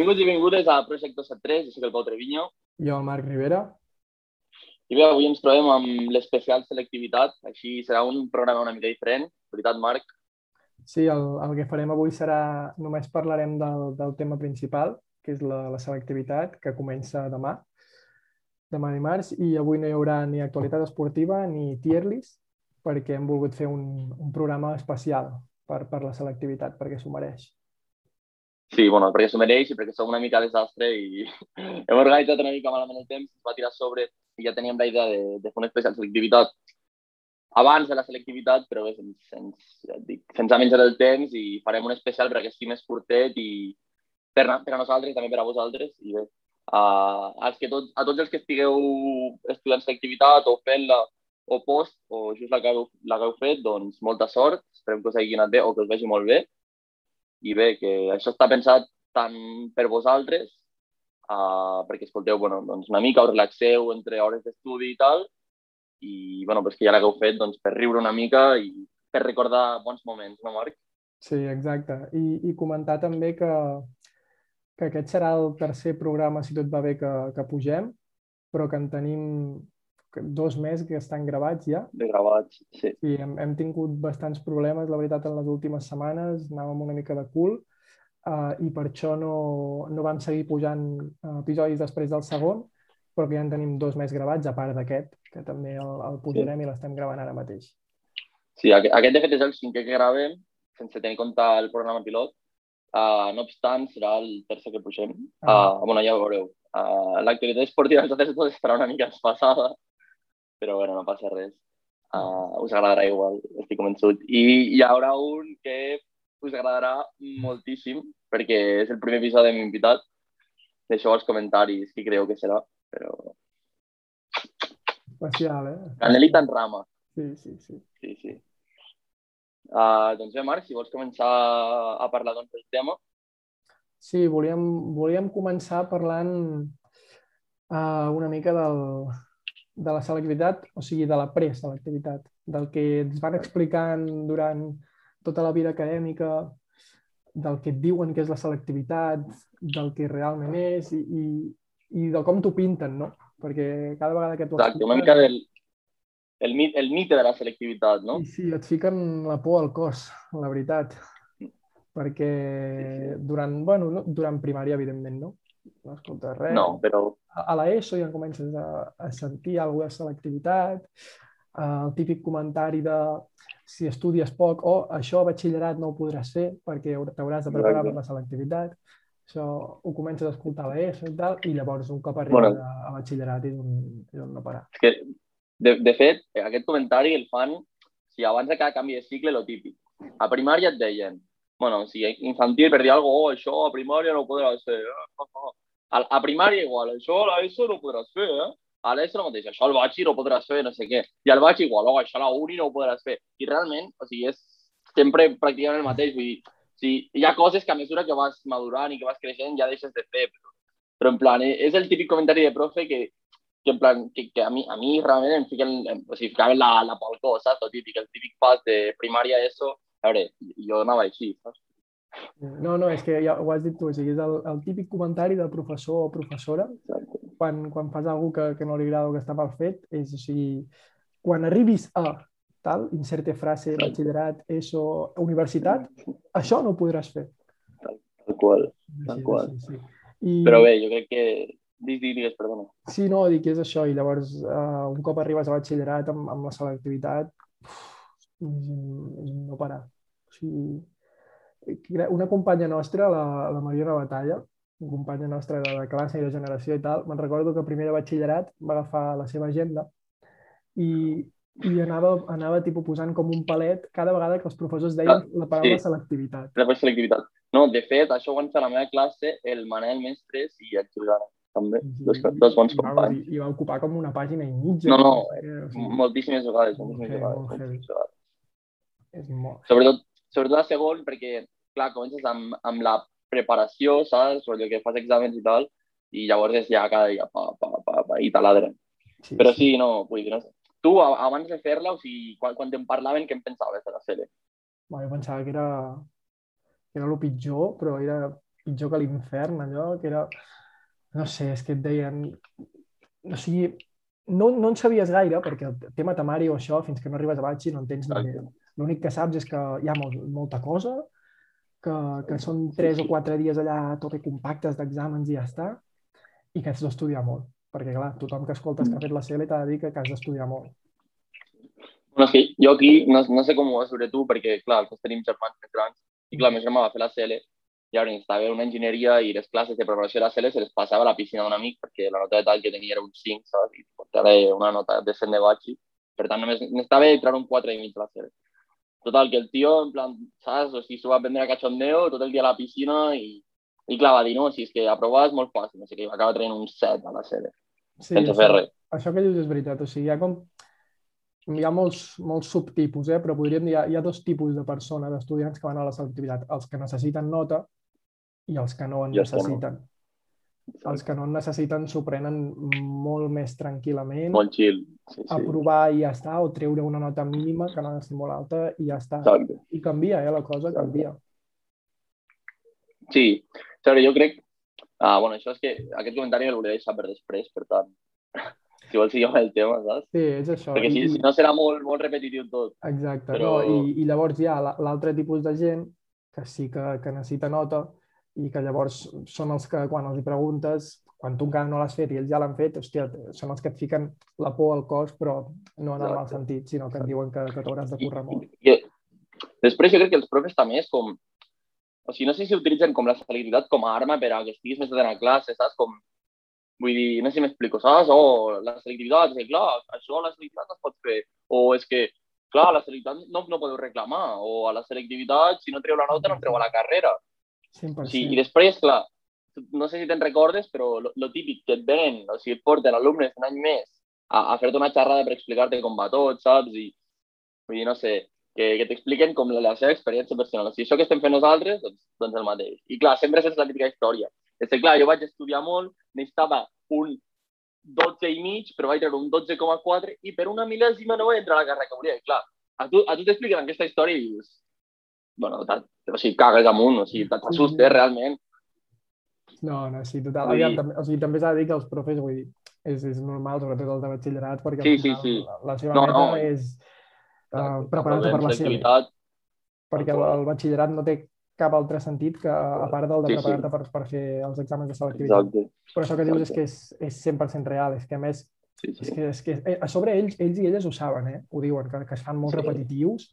Benvinguts i benvingudes a Projecte 73, jo soc el Pau Treviño. Jo, el Marc Rivera. I bé, avui ens trobem amb l'especial selectivitat, així serà un programa una mica diferent, veritat, Marc? Sí, el, el que farem avui serà, només parlarem del, del tema principal, que és la, la selectivitat, que comença demà, demà dimarts, i avui no hi haurà ni actualitat esportiva ni tier list, perquè hem volgut fer un, un programa especial per, per la selectivitat, perquè s'ho mereix. Sí, bueno, perquè s'ho mereix i perquè som una mica desastre i hem organitzat una mica malament el temps, es va tirar sobre i ja teníem la idea de, de fer una especial selectivitat abans de la selectivitat, però bé, sense, sense, ja dic, sense menjar el temps i farem un especial perquè estigui més curtet i per, per a nosaltres i també per a vosaltres. I bé, uh, als que tot, a tots els que estigueu estudiant selectivitat o fent-la o post o just la que, heu, la que heu fet, doncs molta sort, esperem que us hagi anat bé o que us vegi molt bé i bé, que això està pensat tant per vosaltres, uh, perquè escolteu bueno, doncs una mica, us relaxeu entre hores d'estudi i tal, i bueno, pues que ja l'hagueu fet doncs, per riure una mica i per recordar bons moments, no, Marc? Sí, exacte. I, i comentar també que, que aquest serà el tercer programa, si tot va bé, que, que pugem, però que en tenim dos més que estan gravats ja. De gravats, sí. I hem, hem tingut bastants problemes, la veritat, en les últimes setmanes, anàvem una mica de cul, uh, i per això no, no vam seguir pujant uh, episodis després del segon, però que ja en tenim dos més gravats, a part d'aquest, que també el, el pujarem sí. i l'estem gravant ara mateix. Sí, aquest, de fet és el cinquè que gravem, sense tenir en compte el programa pilot. Uh, no obstant, serà el tercer que pugem. Ah. Uh, bueno, ja ho veureu. Uh, L'actualitat esportiva nosaltres tot estarà una mica espassada, però bueno, no passa res. Uh, us agradarà igual, estic convençut. I hi haurà un que us agradarà moltíssim, perquè és el primer episodi amb invitat. Deixeu als comentaris qui creu que serà, però... Especial, eh? Canelita en rama. Sí, sí, sí. Sí, sí. Uh, doncs bé, Marc, si vols començar a parlar doncs, del tema. Sí, volíem, volíem començar parlant uh, una mica del, de la selectivitat, o sigui, de la preselectivitat, del que ens van explicant durant tota la vida acadèmica, del que et diuen que és la selectivitat, del que realment és i, i, i de com t'ho pinten, no? Perquè cada vegada que t'ho Exacte, una mica del el, mit, el mite de la selectivitat, no? I sí, et fiquen la por al cos, la veritat. Perquè durant, bueno, durant primària, evidentment, no? No escoltes res. No, però a l'ESO ja comences a, a sentir alguna de selectivitat, uh, el típic comentari de si estudies poc o això a batxillerat no ho podràs fer perquè t'hauràs de preparar per la selectivitat. Això ho comences a escoltar a l'ESO i tal, i llavors un cop arribes bueno, a, a batxillerat és un, és un no parar. És que, de, de fet, aquest comentari el fan si abans de cada canvi de cicle, lo típic. A primària et deien, bueno, si infantil per dir alguna cosa, oh, això a primària no podràs fer. Eh? A, a primària igual, això a l'ESO no podràs fer, eh? A l'ESO no mateix, això al batxi no podràs fer, no sé què. I al batxi igual, oh, això a la uni no ho podràs fer. I realment, o sigui, és sempre pràcticament el mateix. Vull dir, sigui, hi ha coses que a mesura que vas madurant i que vas creixent ja deixes de fer. Però, però en plan, és el típic comentari de profe que, que en plan, que, que a, mi, a mi realment em fiquen, o sigui, la, la palcó, saps? El típic, el típic pas de primària ESO. A veure, jo anava així, saps? No, no, és que ja ho has dit tu, o sigui, és el, el típic comentari del professor o professora quan, quan fas alguna que, que no li agrada o que està mal fet, és, o sigui, quan arribis a tal, inserte frase, batxillerat, ESO, universitat, això no ho podràs fer. Tal, tal qual, tal qual. Sí, sí. I... Però bé, jo crec que... Digues, digues, perdona. Sí, no, dic que és això, i llavors uh, un cop arribes a batxillerat amb, amb la selectivitat, uf, no parar. O sigui, una companya nostra, la, la Mariona Batalla, una companya nostra de, de classe i de generació i tal, me'n recordo que primer de batxillerat va agafar la seva agenda i, i anava, anava tipus, posant com un palet cada vegada que els professors deien ah, la paraula sí. selectivitat. La selectivitat. No, de fet, això ho van fer a la meva classe el Manel Mestres i el Juliana també, sí, dos, dos bons companys. I, I va ocupar com una pàgina i mitja. No, no, o sigui, moltíssimes vegades. Moltíssimes vegades, moltíssimes vegades. És molt... Sobretot, sobretot a segon, perquè, clar, comences amb, amb la preparació, saps? O que fas exàmens i tal, i llavors és ja cada dia, pa, pa, pa, pa, i taladren. Sí, Però sí, no, vull dir, no sé. Tu, abans de fer-la, o sigui, quan, quan te'n parlaven, què en pensaves de la sèrie? Bueno, jo pensava que era, que era el pitjor, però era pitjor que l'infern, allò, que era... No sé, és que et deien... O sigui, no, no en sabies gaire, perquè el tema temari o això, fins que no arribes a batxi, no en tens ni idea. L'únic que saps és que hi ha molt, molta cosa, que, que són tres o quatre dies allà tope compactes d'exàmens i ja està, i que has d'estudiar molt. Perquè, clar, tothom que escoltes que ha fet la CL t'ha de dir que, que has d'estudiar molt. Bueno, és que jo aquí no, no sé com ho vas veure tu, perquè, clar, els tenim germans més grans, i clar, meu germà va fer la CL, i ara estava en una enginyeria i les classes de preparació de la CL se les passava a la piscina d'un amic perquè la nota de tall que tenia era un 5, saps? I portava una nota decent de batxi. Per tant, només necessitava entrar un 4 i mig a la CL. Total, que el tio, en plan, saps? O sigui, s'ho va prendre a cachondeo tot el dia a la piscina i, i clar, va dir, no, si és que aprovar és molt fàcil, no sé què, va acabar traient un 7 a la CL. Sí, sense això, fer res. Això que dius és veritat, o sigui, hi ha com hi ha molts, molts subtipus, eh? però podríem dir, hi ha, hi ha dos tipus de persones, d'estudiants que van a la selectivitat, els que necessiten nota i els que no en I necessiten. No. Els que no en necessiten s'ho prenen molt més tranquil·lament. Molt chill. Sí, sí. Aprovar i ja està, o treure una nota mínima que no ha de ser molt alta i ja està. Exacte. I canvia, eh? La cosa canvia. Sí, Però jo crec... Ah, bueno, això és que aquest comentari el volia deixar per després, per tant, si vols seguir el tema, saps? Sí, és això. Perquè si, I... si no serà molt, molt repetitiu tot. Exacte. Però... No, i, I llavors hi ha l'altre tipus de gent que sí que, que necessita nota i que llavors són els que quan els hi preguntes, quan tu encara no l'has fet i ells ja l'han fet, hòstia, són els que et fiquen la por al cos, però no en el mal sentit, sinó que et diuen que, que t'hauràs de currar molt. I, i, després jo crec que els profes també és com... O sigui, no sé si utilitzen com la selectivitat com a arma per a que estiguis més atent a classe, saps? Com, vull dir, no sé si m'explico, saps? O la selectivitat, és que, clar, això la selectivitat es pot fer. O és que, clar, la selectivitat no, no podeu reclamar. O a la selectivitat, si no treu la nota, no treu a la carrera. 100%. Sí, I després, clar, no sé si te'n recordes, però lo, típic que et venen, o sigui, et porten alumnes un any més a, a fer-te una xerrada per explicar-te com va tot, saps? I, vull dir, no sé, que, que t'expliquen com la, la seva experiència personal. O sigui, això que estem fent nosaltres, doncs, doncs el mateix. I clar, sempre és la típica història. És que, clar, jo vaig estudiar molt, necessitava un 12 i mig, però vaig treure un 12,4 i per una mil·lèsima no vaig entrar a la carrera que volia. I clar, a tu, a tu t'expliquen aquesta història i dius, bueno, o sigui, cagues amunt, o sigui, t'assustes realment. No, no, sí, total. Aviam, també, o sigui, també s'ha de dir que els profes, vull dir, és, és normal, sobretot el de batxillerat, perquè sí, final sí, sí. la, seva no, meta no. és uh, preparar-te per la seva. Perquè el, el batxillerat no té cap altre sentit que a part del de sí, preparar-te sí. per, per fer els exàmens de selectivitat. Exacte. Però això que dius és que és, és 100% real, és que a més sí, sí. És que, és que eh, a sobre ells, ells i elles ho saben, eh? ho diuen, que, que es fan molt sí. repetitius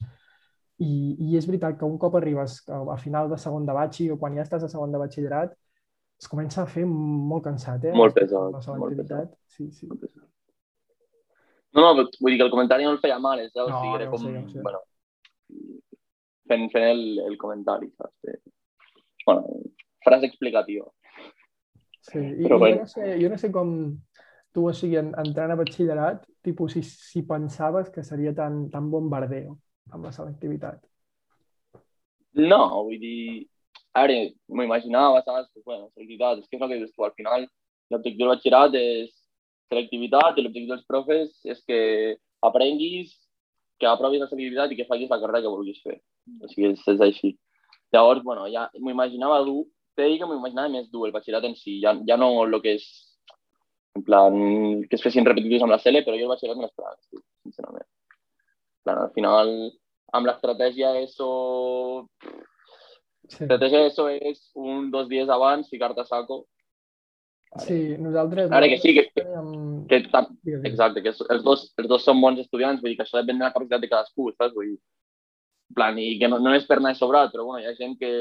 i, i és veritat que un cop arribes a final de segon de batxi o quan ja estàs a segon de batxillerat es comença a fer molt cansat, eh? Molt pesat. La molt pesat. Sí, sí. Molt pesat. No, no, vull dir que el comentari no el feia mal, eh? O no, sigui, era com... Sé, sé. bueno, fent, fent el, el comentari, saps? Bueno, frase explicativa. Sí, i, Però, i jo, no sé, jo no sé com tu, o sigui, entrant a batxillerat, tipus, si, si pensaves que seria tan, tan bombardeo amb la selectivitat. No, vull dir, ara, m'ho imaginava, saps? Bueno, selectivitat, és que és el que dius tu, al final l'objectiu del batxillerat és selectivitat i l'objectiu dels profes és que aprenguis, que aprovis la selectivitat i que facis la carrera que vulguis fer. O sigui, és, és així. Llavors, bueno, ja m'ho imaginava dur, t'he dit que m'ho imaginava més dur el batxillerat en si, ja, ja no el que és en plan, que es fessin repetitius amb la CL, però jo el batxillerat me l'esperava, sincerament. Plan, al final, amb l'estratègia ESO... Sí. L'estratègia ESO és un, dos dies abans, ficar-te a saco. Sí, nosaltres... Ara que sí, que, que, que, que exacte, que els dos, els dos són bons estudiants, vull dir que això depèn de la capacitat de cadascú, saps? Vull dir, plan, i que no, no és per anar sobrat, però bueno, hi ha gent que,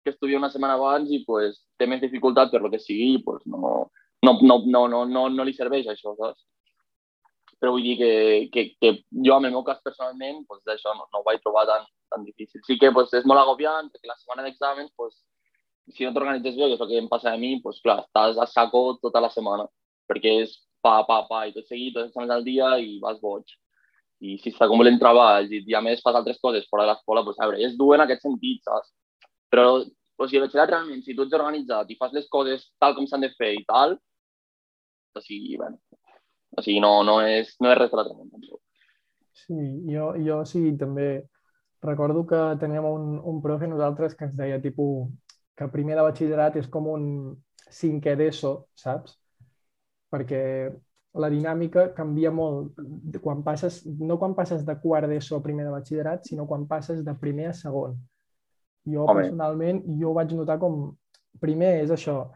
que estudia una setmana abans i pues, té més dificultat per lo que sigui, pues, no, no, no, no, no, no, no li serveix això, saps? Però vull dir que, que, que jo, en el meu cas personalment, pues, això no, no ho vaig trobar tan, tan difícil. Sí que pues, és molt agobiant, perquè la setmana d'exàmens, pues, si no t'organitzes bé, que és el que em passa a mi, pues, clar, estàs a saco tota la setmana, perquè és pa, pa, pa, i tot seguit, exàmens al dia i vas boig i si s'acumulen treballs i, i a més fas altres coses fora de l'escola, doncs, a veure, és dur en aquest sentit, saps? Però, o sigui, el batxillerat realment, si tu ets organitzat i fas les coses tal com s'han de fer i tal, o sigui, bueno, o sigui, no, no, és, no és res de l'altre món. Sí, jo, jo sí, també recordo que teníem un, un profe nosaltres que ens deia tipus que primer de batxillerat és com un cinquè d'ESO, saps? Perquè la dinàmica canvia molt quan passes, no quan passes de quart d'ESO a primer de batxillerat, sinó quan passes de primer a segon. Jo, Home. personalment, jo ho vaig notar com... Primer és això,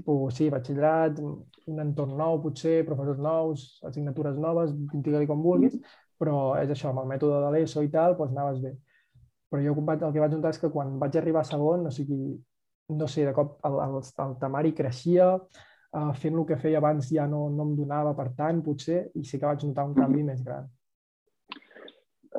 tipus, sí, batxillerat, un entorn nou, potser, professors nous, assignatures noves, digue-li com vulguis, però és això, amb el mètode de l'ESO i tal, doncs anaves bé. Però jo el que vaig notar és que quan vaig arribar a segon, o sigui, no sé, de cop el, el, el temari creixia, uh, fent el que feia abans ja no, no em donava per tant, potser, i sí que vaig notar un canvi més gran.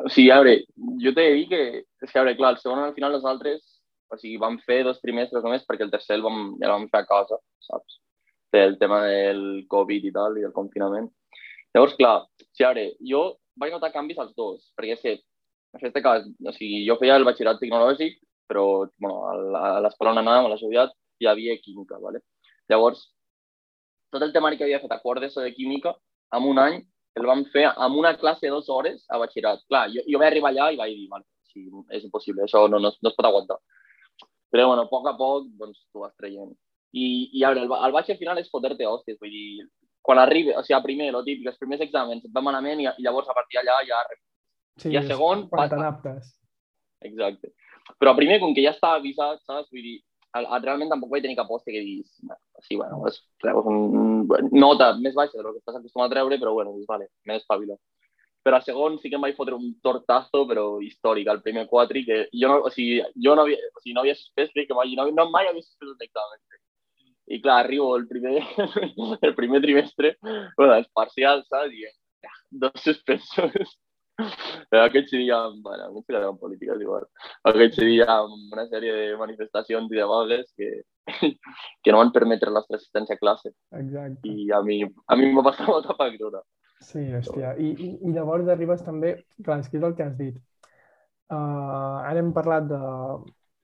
O sigui, a veure, jo t'he de dir que, és que, a veure, clar, el segon al final nosaltres, o sigui, vam fer dos trimestres només perquè el tercer el vam, ja el vam fer a casa, saps? Pel tema del Covid i tal, i del confinament. Llavors, clar, o sigui, a veure, jo vaig notar canvis als dos, perquè és que, en aquest cas, o sigui, jo feia el batxillerat tecnològic, però bueno, a l'escola on anàvem, a la societat, hi havia química, ¿vale? Llavors, tot el temari que havia fet a quart d'ESO de química, en un any, el vam fer amb una classe de dues hores a batxillerat. Clar, jo, jo vaig arribar allà i vaig dir, vale, sí, és impossible, això no, no, no es pot aguantar. Però, bueno, a poc a poc, doncs, tu vas traient. I, i a veure, el, el baix al final és fotre-te hòsties, vull dir, quan arribi, o sigui, a primer, el típic, els primers exàmens et van malament i, i llavors a partir d'allà ja... Sí, I a segon... Quan t'adaptes. Exacte. Però primer, com que ja estava avisat, saps? Vull dir, realment tampoc vaig tenir cap hòstia que diguis, sí, bueno, és, treus un, nota més baixa del que estàs acostumat a treure, però bueno, doncs, vale, m'he d'espavilar. Però a segon sí que em vaig fotre un tortazo, però històric, al primer quatri, que jo no, o sigui, jo no havia, o sigui, no havia suspès, que mai, no, no mai havia suspès un examen. I clar, arribo el primer, el primer trimestre, bueno, els parcials, saps? I dos suspensos. Però aquest seria, bueno, no sé en polítiques igual. Aquest seria una sèrie de manifestacions i de vagues que, que no van permetre la nostra assistència a classe. Exacte. I a mi, a mi m'ha passat molta factura. Sí, hòstia. I, i, i llavors arribes també, clar, és que és el que has dit. Uh, ara hem parlat de,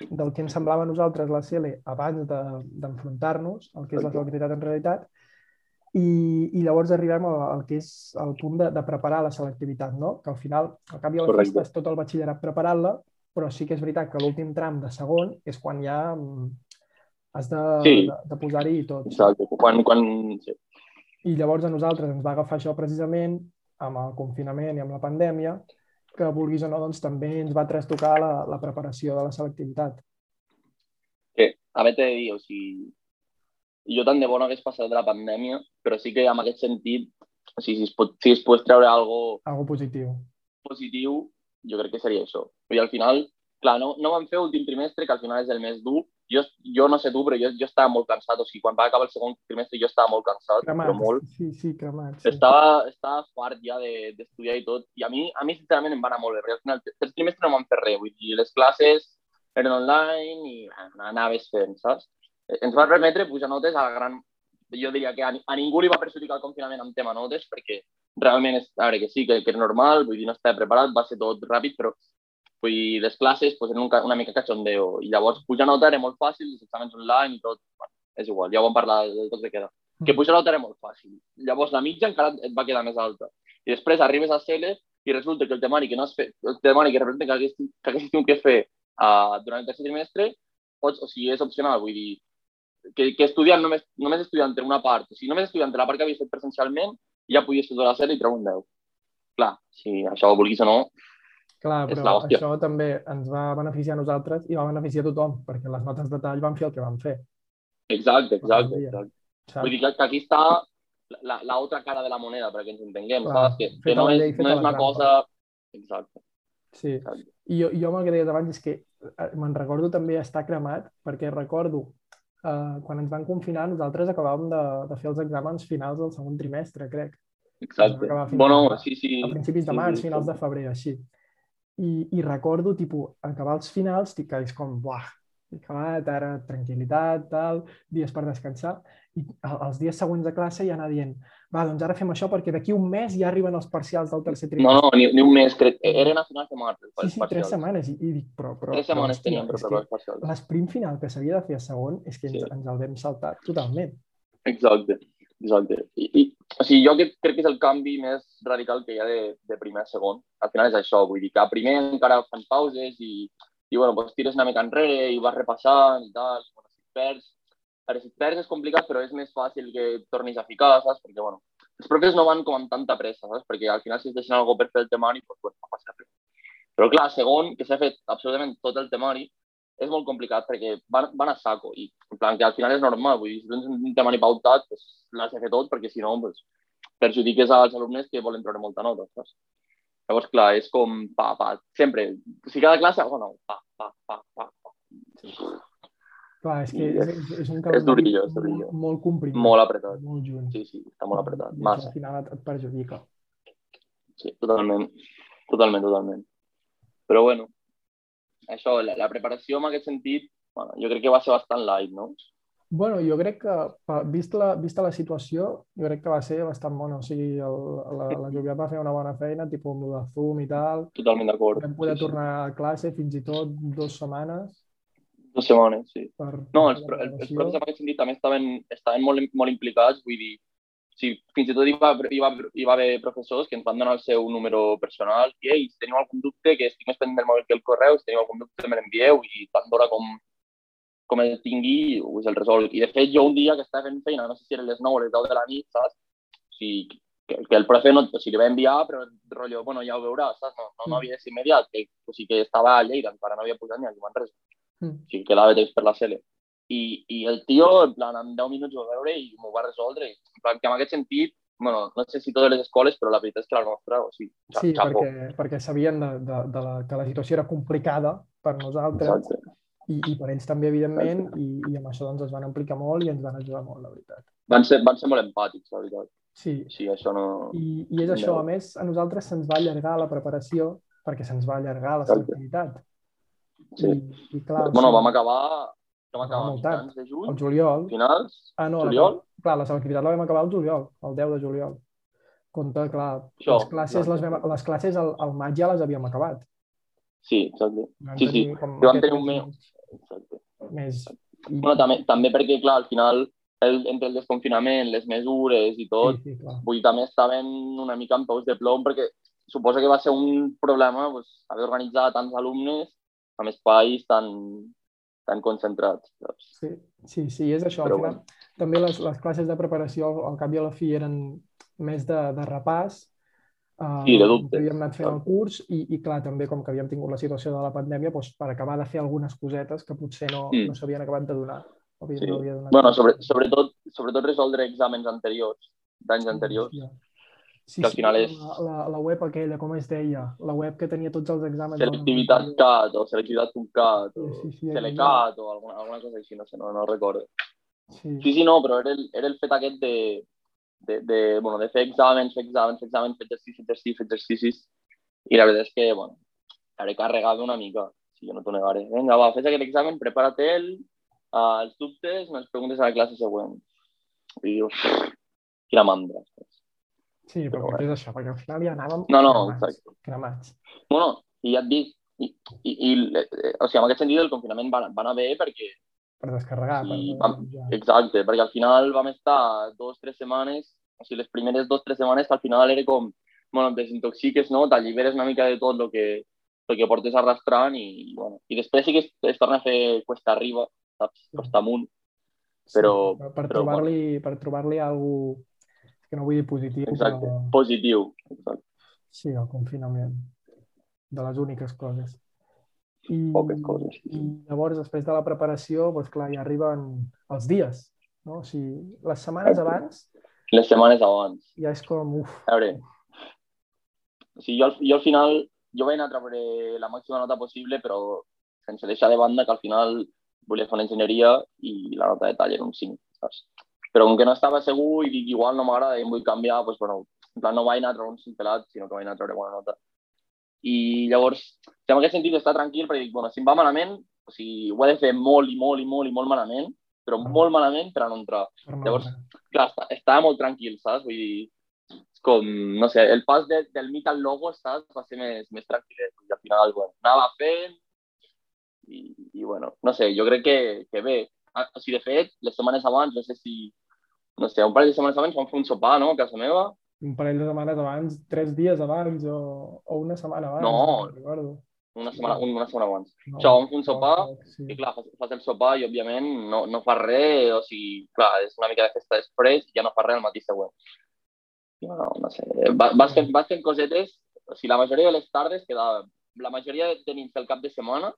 del que ens semblava a nosaltres la CL abans d'enfrontar-nos, de, el que és la selectivitat en realitat, i, i llavors arribem al, al que és el punt de, de preparar la selectivitat, no? que al final, al cap i a la fi, estàs tot el batxillerat preparant-la, però sí que és veritat que l'últim tram de segon és quan ja mm, has de, sí. de, de posar-hi tot. Exacte, quan, quan... Sí. I llavors a nosaltres ens va agafar això precisament amb el confinament i amb la pandèmia, que vulguis o no, doncs també ens va trastocar la, la preparació de la selectivitat. Sí, a veure, t'he de dir, o sigui, jo tant de bo no hagués passat de la pandèmia, però sí que en aquest sentit, o sigui, si es, pot, si es pot treure algo, algo positiu. positiu, jo crec que seria això. I al final, clar, no, no vam fer últim trimestre, que al final és el més dur, jo, jo no sé tu, però jo, jo estava molt cansat. O sigui, quan va acabar el segon trimestre jo estava molt cansat, cremat, però molt. Sí, sí, cremat. Sí. Estava, estava fart ja d'estudiar de, i tot. I a mi, a mi, sincerament, em va anar molt bé, al final, el trimestre no vam fer res. Vull dir, les classes eren online i bueno, anaves fent, saps? Ens va permetre pujar notes a la gran... Jo diria que a, a ningú li va perjudicar el confinament amb tema notes, perquè realment, és, a veure, que sí, que, que és normal, vull dir, no estava preparat, va ser tot ràpid, però Vull dir, les classes pues, eren un, una mica cachondeo i llavors pujar nota era molt fàcil, els exàmens online i tot, bueno, és igual, ja ho vam parlar de tot que queda. Que pujar nota era molt fàcil. Llavors la mitja encara et va quedar més alta. I després arribes a CL i resulta que el temari que no has fet, el temari que representa que haguessis, que haguessis tingut que fer uh, durant el tercer trimestre, pots, o sigui, és opcional, vull dir, que, que estudiant només, només estudiant una part, o sigui, només estudiant la part que havies fet presencialment, ja podies estudiar la sèrie i treure un 10. Clar, si això ho vulguis o no, Clar, però això també ens va beneficiar a nosaltres i va beneficiar a tothom, perquè les notes de tall van fer el que van fer. Exacte, exacte. exacte. Vull dir que, que aquí està la, la otra cara de la moneda, perquè ens entenguem, Clar, saps? Que, que no, és, no és una cosa... Exacte. Sí, exacte. i jo, jo amb el que deies abans és que eh, me'n recordo també estar cremat, perquè recordo eh, quan ens van confinar, nosaltres acabàvem de, de fer els exàmens finals del segon trimestre, crec. Exacte. Bueno, sí, sí. A principis de març, sí, sí, finals de febrer, així. I, i recordo, tipus, acabar els finals, que és com, buah, acabat, ara tranquil·litat, tal, dies per descansar, i els dies següents de classe ja anar dient, va, doncs ara fem això perquè d'aquí un mes ja arriben els parcials del tercer trimestre. No, no, ni, ni un mes, crec, eren a finals de març. Sí, sí, tres setmanes, i, i dic, però... però tres setmanes però, teníem per preparar els parcials. L'esprint final que s'havia de fer a segon és que ens, sí. ens el vam saltar totalment. Exacte, exacte. I, i o sigui, jo crec, crec que és el canvi més radical que hi ha de, de primer a segon. Al final és això, vull dir que a primer encara fan pauses i, i bueno, pues tires una mica enrere i vas repassant i tal. Bueno, perds, ara, si perds és complicat, però és més fàcil que tornis a ficar, saps? Perquè, bueno, els profes no van com amb tanta pressa, saps? Perquè al final si es deixen algú per fer el temari, doncs, bueno, no passa res. Però clar, segon, que s'ha fet absolutament tot el temari, és molt complicat perquè van, van a saco i en plan que al final és normal, vull dir, si tens un temari pautat, pues, l'has de fer tot perquè si no pues, perjudiques als alumnes que volen treure molta nota, saps? Llavors, clar, és com pa, pa, sempre, si cada classe, oh no, pa, pa, pa, pa, pa. Clar, és que és, és- és, és un és calendari durillo, és durillo. molt, molt comprimit. Molt apretat. Molt junt. Sí, sí, està molt apretat, I massa. Al final et, et perjudica. Sí, totalment, totalment, totalment. Però bueno, això, la, la preparació en aquest sentit, bueno, jo crec que va ser bastant light, no? Bueno, jo crec que, pa- vist la, vista la situació, jo crec que va ser bastant bona. O sigui, el, la, la Julià va fer una bona feina, tipus amb el de Zoom i tal. Totalment d'acord. Vam poder Sí, tornar a classe fins i tot dues setmanes Dues setmanes, sí. per... No, els, la els, els preparació. profes en aquest sentit també estaven, estaven molt, molt implicats, vull dir, sí, fins i tot hi va, hi, va, hi va haver professors que ens van donar el seu número personal i, ei, si teniu algun dubte, que estic més pendent del mòbil que el correu, si teniu algun dubte me l'envieu i tant d'hora com, com el tingui, us el resolc. I de fet, jo un dia que estava fent feina, no sé si eren les 9 o les 10 de la nit, saps? O sigui, que, que el profe no, o sigui, li va enviar, però rotllo, bueno, ja ho veuràs, saps? No, no, no havia de ser immediat, que, o sigui, que estava a Lleida, encara no havia posat ni a Manresa. Mm. O sigui, quedava temps per la cele. I, I el tio, en plan, en 10 minuts ho va veure i m'ho va resoldre. En plan, que en aquest sentit, bueno, no sé si totes les escoles, però la veritat és que la nostra, o sigui, xa- Sí, perquè, perquè sabien de, de, de la, que la situació era complicada per nosaltres Exacte. i, i per ells també, evidentment, i, i amb això doncs, es van implicar molt i ens van ajudar molt, la veritat. Van ser, van ser molt empàtics, la veritat. Sí, Sí, això no... i, i és això. A més, a nosaltres se'ns va allargar la preparació perquè se'ns va allargar la selectivitat. Sí. I, i clar, Bueno, sigui, vam acabar... Vam acabar tard. mitjans de juny, el juliol... finals, Ah, no, juliol? La, clar, la selectivitat la vam acabar el juliol, el 10 de juliol. Compte, clar, Això, les classes, les, vam, les classes al, al maig ja les havíem acabat. Sí, exacte. Vam Sí, sí. com I vam tenir un mes exacte. més... Bueno, també, també perquè, clar, al final, el, entre el desconfinament, les mesures i tot, sí, sí, clar. vull dir, també estaven una mica en peus de plom perquè suposo que va ser un problema pues, haver organitzat tants alumnes amb espais tan, tan concentrats. Saps? Sí, sí, sí, és això. Però final, també les, les classes de preparació al, al cap i a la fi eren més de, de repàs. Uh, Sí, de dubtes. havíem anat fent el curs i, i clar, també com que havíem tingut la situació de la pandèmia, doncs, per acabar de fer algunes cosetes que potser no, Mm. no s'havien acabat de donar. Havien, Sí. no donat Bueno, sobre, sobretot, sobretot resoldre exàmens anteriors, d'anys anteriors. Hòstia. Sí, que al sí, final és- La, la, la web aquella, com es deia? La web que tenia tots els exàmens. de l'any Selectivitat anterior. CAT o selectivitat.cat o Sí, sí, sí, Selecat o alguna, alguna cosa així, no sé, no, no recordo. Sí, Sí, sí, no, però era el, era el fet aquest de, de, de, bueno, de fer exàmens, fer exàmens, fer exàmens, fer exercicis, exercicis, exercicis. I la veritat és que, bueno, hauré carregat una mica, si jo no t'ho negaré. Vinga, va, fes aquest examen, prepara't el, uh, els dubtes, me'ls preguntes a la classe següent. I dius, quina mandra. Sí però Però perquè és això, perquè al final ja anàvem No, no, cremats, exacte. cremats. Bueno, i ja et dic, i, i, i o sigui, en aquest sentit el confinament va, va anar bé perquè, Per descarregar. Sí, per, vam- ja. exacte, perquè al final vam estar dos, tres setmanes, o sigui, les primeres dos, tres setmanes al final era com, bueno, et desintoxiques, no? T'alliberes una mica de tot el que, el que portes arrastrant i, bueno, i després sí que es, es torna a fer cuesta arriba, saps? Costa amunt. però- sí, per, trobar-li per trobar-li algú que no vull dir positiu, Exacte, però positiu. Exacte. sí, el confinament. De les úniques coses. I, Poques coses. I llavors, després de la preparació, doncs clar, ja arriben els dies. No? O sigui, les setmanes abans Les setmanes abans. ja és com, uf, A veure, o sigui, jo, jo al final, jo vaig anar a treure la màxima nota possible, però sense deixar de banda que al final volia fer una enginyeria i la nota de tall era un 5, saps? Però com que no estava segur i dic, igual no m'agrada i em vull canviar, doncs, bueno, en plan, no vaig anar a treure un 5 pelat, sinó que vaig anar a treure bona nota. I llavors, si en aquest sentit està tranquil, perquè dic, bueno, si em va malament, o sigui, ho he de fer molt i molt i molt i molt malament, però molt malament per a no entrar no Llavors, clar, estava molt tranquil, saps? Vull dir, com, no sé, el pas de, del mit al logo, saps? Va ser més, més tranquil·let. I al final, bueno, anava fent i, i bueno, no sé, jo crec que, que bé. Ah, O sigui, de fet, les setmanes abans, no sé si, no sé, un parell de setmanes abans vam fer un sopar, no?, a casa meva. un parell de setmanes abans, tres dies abans o, o una setmana abans. No. recordo. una setmana, una setmana abans. No, Això, vam fer un sopar, sí. i clar, fas, fas el sopar i, òbviament, no, no fas res, o sigui, clar, és una mica de festa després i ja no fas res el matí següent. Bueno, no sé, va- vas fent, vas fent cosetes, o sigui, la majoria de les tardes quedava, la majoria de nits del cap de setmana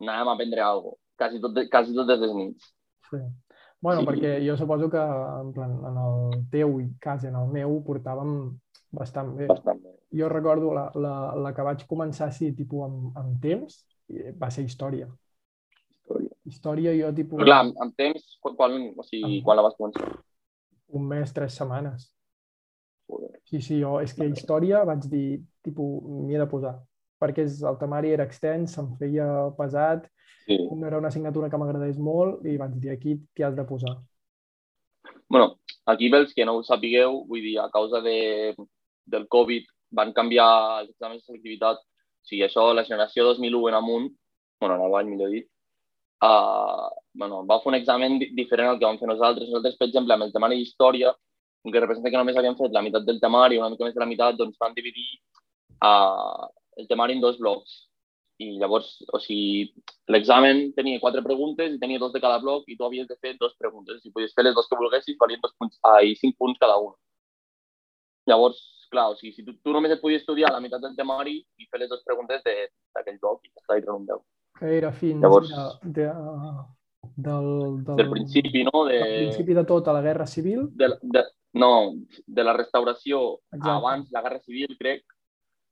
anàvem a prendre alguna cosa, quasi, tot, quasi totes les nits. Sí. Bueno, Sí. perquè jo suposo que en, plan, en el teu i quasi en el meu portàvem bastant bé. Bastant bé. Jo recordo la, la, la que vaig començar així, tipus, amb, amb temps, i va ser història. Història. Història jo, tipus, Però clar, amb, amb temps, quan, quan, o sigui, quan la vas començar? un mes, tres setmanes. Joder. Sí, sí, jo és que història vaig dir, tipus, m'hi he de posar. Perquè és, el temari era extens, se'm feia pesat, Sí. no era una assignatura que m'agradés molt i vaig dir, aquí t'hi has de posar. bueno, aquí pels que no ho sapigueu, vull dir, a causa de, del Covid van canviar els exàmens de selectivitat. O sigui, això, la generació 2001 en amunt, bueno, en avall, millor dit, uh, bueno, va fer un examen di- diferent al que vam fer nosaltres. Nosaltres, per exemple, amb el temari d'història, que representa que només havíem fet la meitat del temari, una mica més de la meitat, doncs van dividir uh, el temari en dos blocs. I llavors, o sigui, l'examen tenia quatre preguntes i tenia dos de cada bloc i tu havies de fer dos preguntes. Si podies fer les dos que volguessis, valien dos punts, ah, i cinc punts cada una. Llavors, clar, o sigui, si tu, tu només et podies estudiar la meitat del temari i fer les dues preguntes de- d'aquell bloc i ja està, i treure un 10. Que era fins Llavors- de, de, del, del, Del principi, no? De, del principi de tot a la Guerra Civil. de, de, no, de la restauració Exacte. abans la Guerra Civil, crec.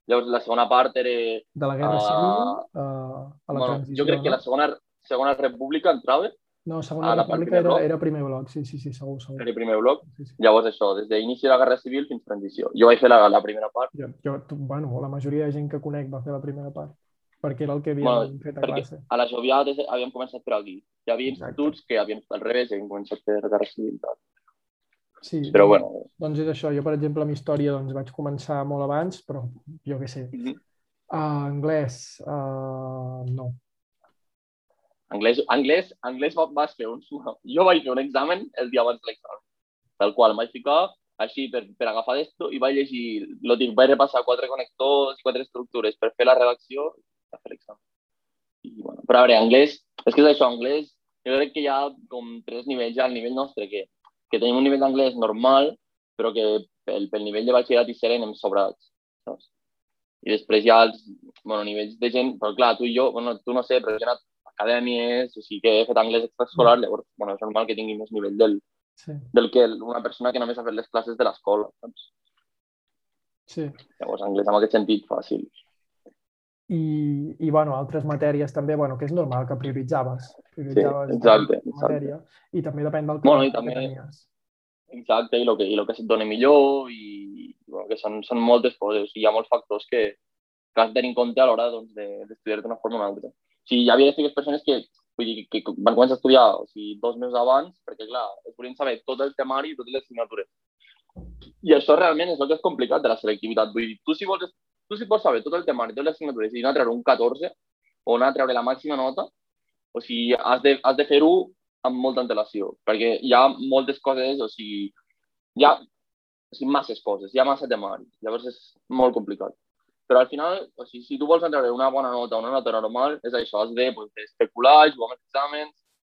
Llavors, la segona part era... De la Guerra Ah, Civil uh, a la Bueno, transició. jo crec que no? la segona, segona república entrava, No, Segona a la part República era, bloc. era primer bloc, sí, sí, sí, segur, segur. era el primer bloc. Sí, sí. Llavors, això, des d'inici de la Guerra Civil fins transició. Jo vaig fer la, la primera part, Jo, jo, tu- bueno, la majoria de gent que conec va fer la primera part, perquè era el que havíem Bueno, fet a perquè classe. a la Jovià havíem començat per aquí. Hi havia Exacte. instituts que havien fet al revés i havien començat per Guerra Civil. tal. Sí, Però bueno, Doncs és això, jo per exemple amb història doncs, vaig començar molt abans, però jo què sé. Mhm. Uh, anglès, uh, no. anglès, anglès, anglès va- vas fer un... Jo vaig fer un examen el dia abans de l'examen, tal qual, em vaig ficar així per, per agafar d'esto i vaig llegir, lo dic, vaig repassar quatre connectors, quatre estructures per fer la redacció i fer l'examen. I, bueno, però a veure, anglès, és que és això, anglès, jo crec que hi ha com tres nivells ja al nivell nostre, que, que tenim un nivell d'anglès normal, però que pel, pel nivell de batxillerat i ser anem sobrats, saps? I després hi ha els bueno, nivells de gent, però clar, tu i jo, bueno, tu no sé, però jo he anat a acadèmies, o sigui que he fet anglès extraescolar, llavors, bueno, és normal que tingui més nivell del, Sí, del que una persona que només ha fet les classes de l'escola, saps? sí. Llavors, anglès en aquest sentit fàcil. I, i bueno, altres matèries també, bueno, que és normal que prioritzaves. Prioritzaves exacte, aquesta exacte. matèria i també depèn del que, Bueno, i que també- tenies. Exacte, i el que, i lo que se't dona millor, i bueno, que són, són moltes coses, i hi ha molts factors que, que has de tenir en compte a l'hora doncs, de- d'una forma o una altra. O sigui, hi havia aquestes persones que, vull dir, que van començar a estudiar o sigui, dos mesos abans, perquè, clar, es volien saber tot el temari i totes les assignatures. I això realment és el que és complicat de la selectivitat. Vull dir, tu si, vols, tu si pots saber tot el temari, totes les assignatures, i anar a treure un 14 o anar a treure la màxima nota, o sigui, has de, has de fer-ho amb molta antelació, perquè hi ha moltes coses, o sigui, hi ha o sigui, masses coses, hi ha massa temari, llavors és molt complicat. Però al final, o sigui, si tu vols treure una bona nota, una nota normal, és això, has de pues, especular, jugar amb els exàmens,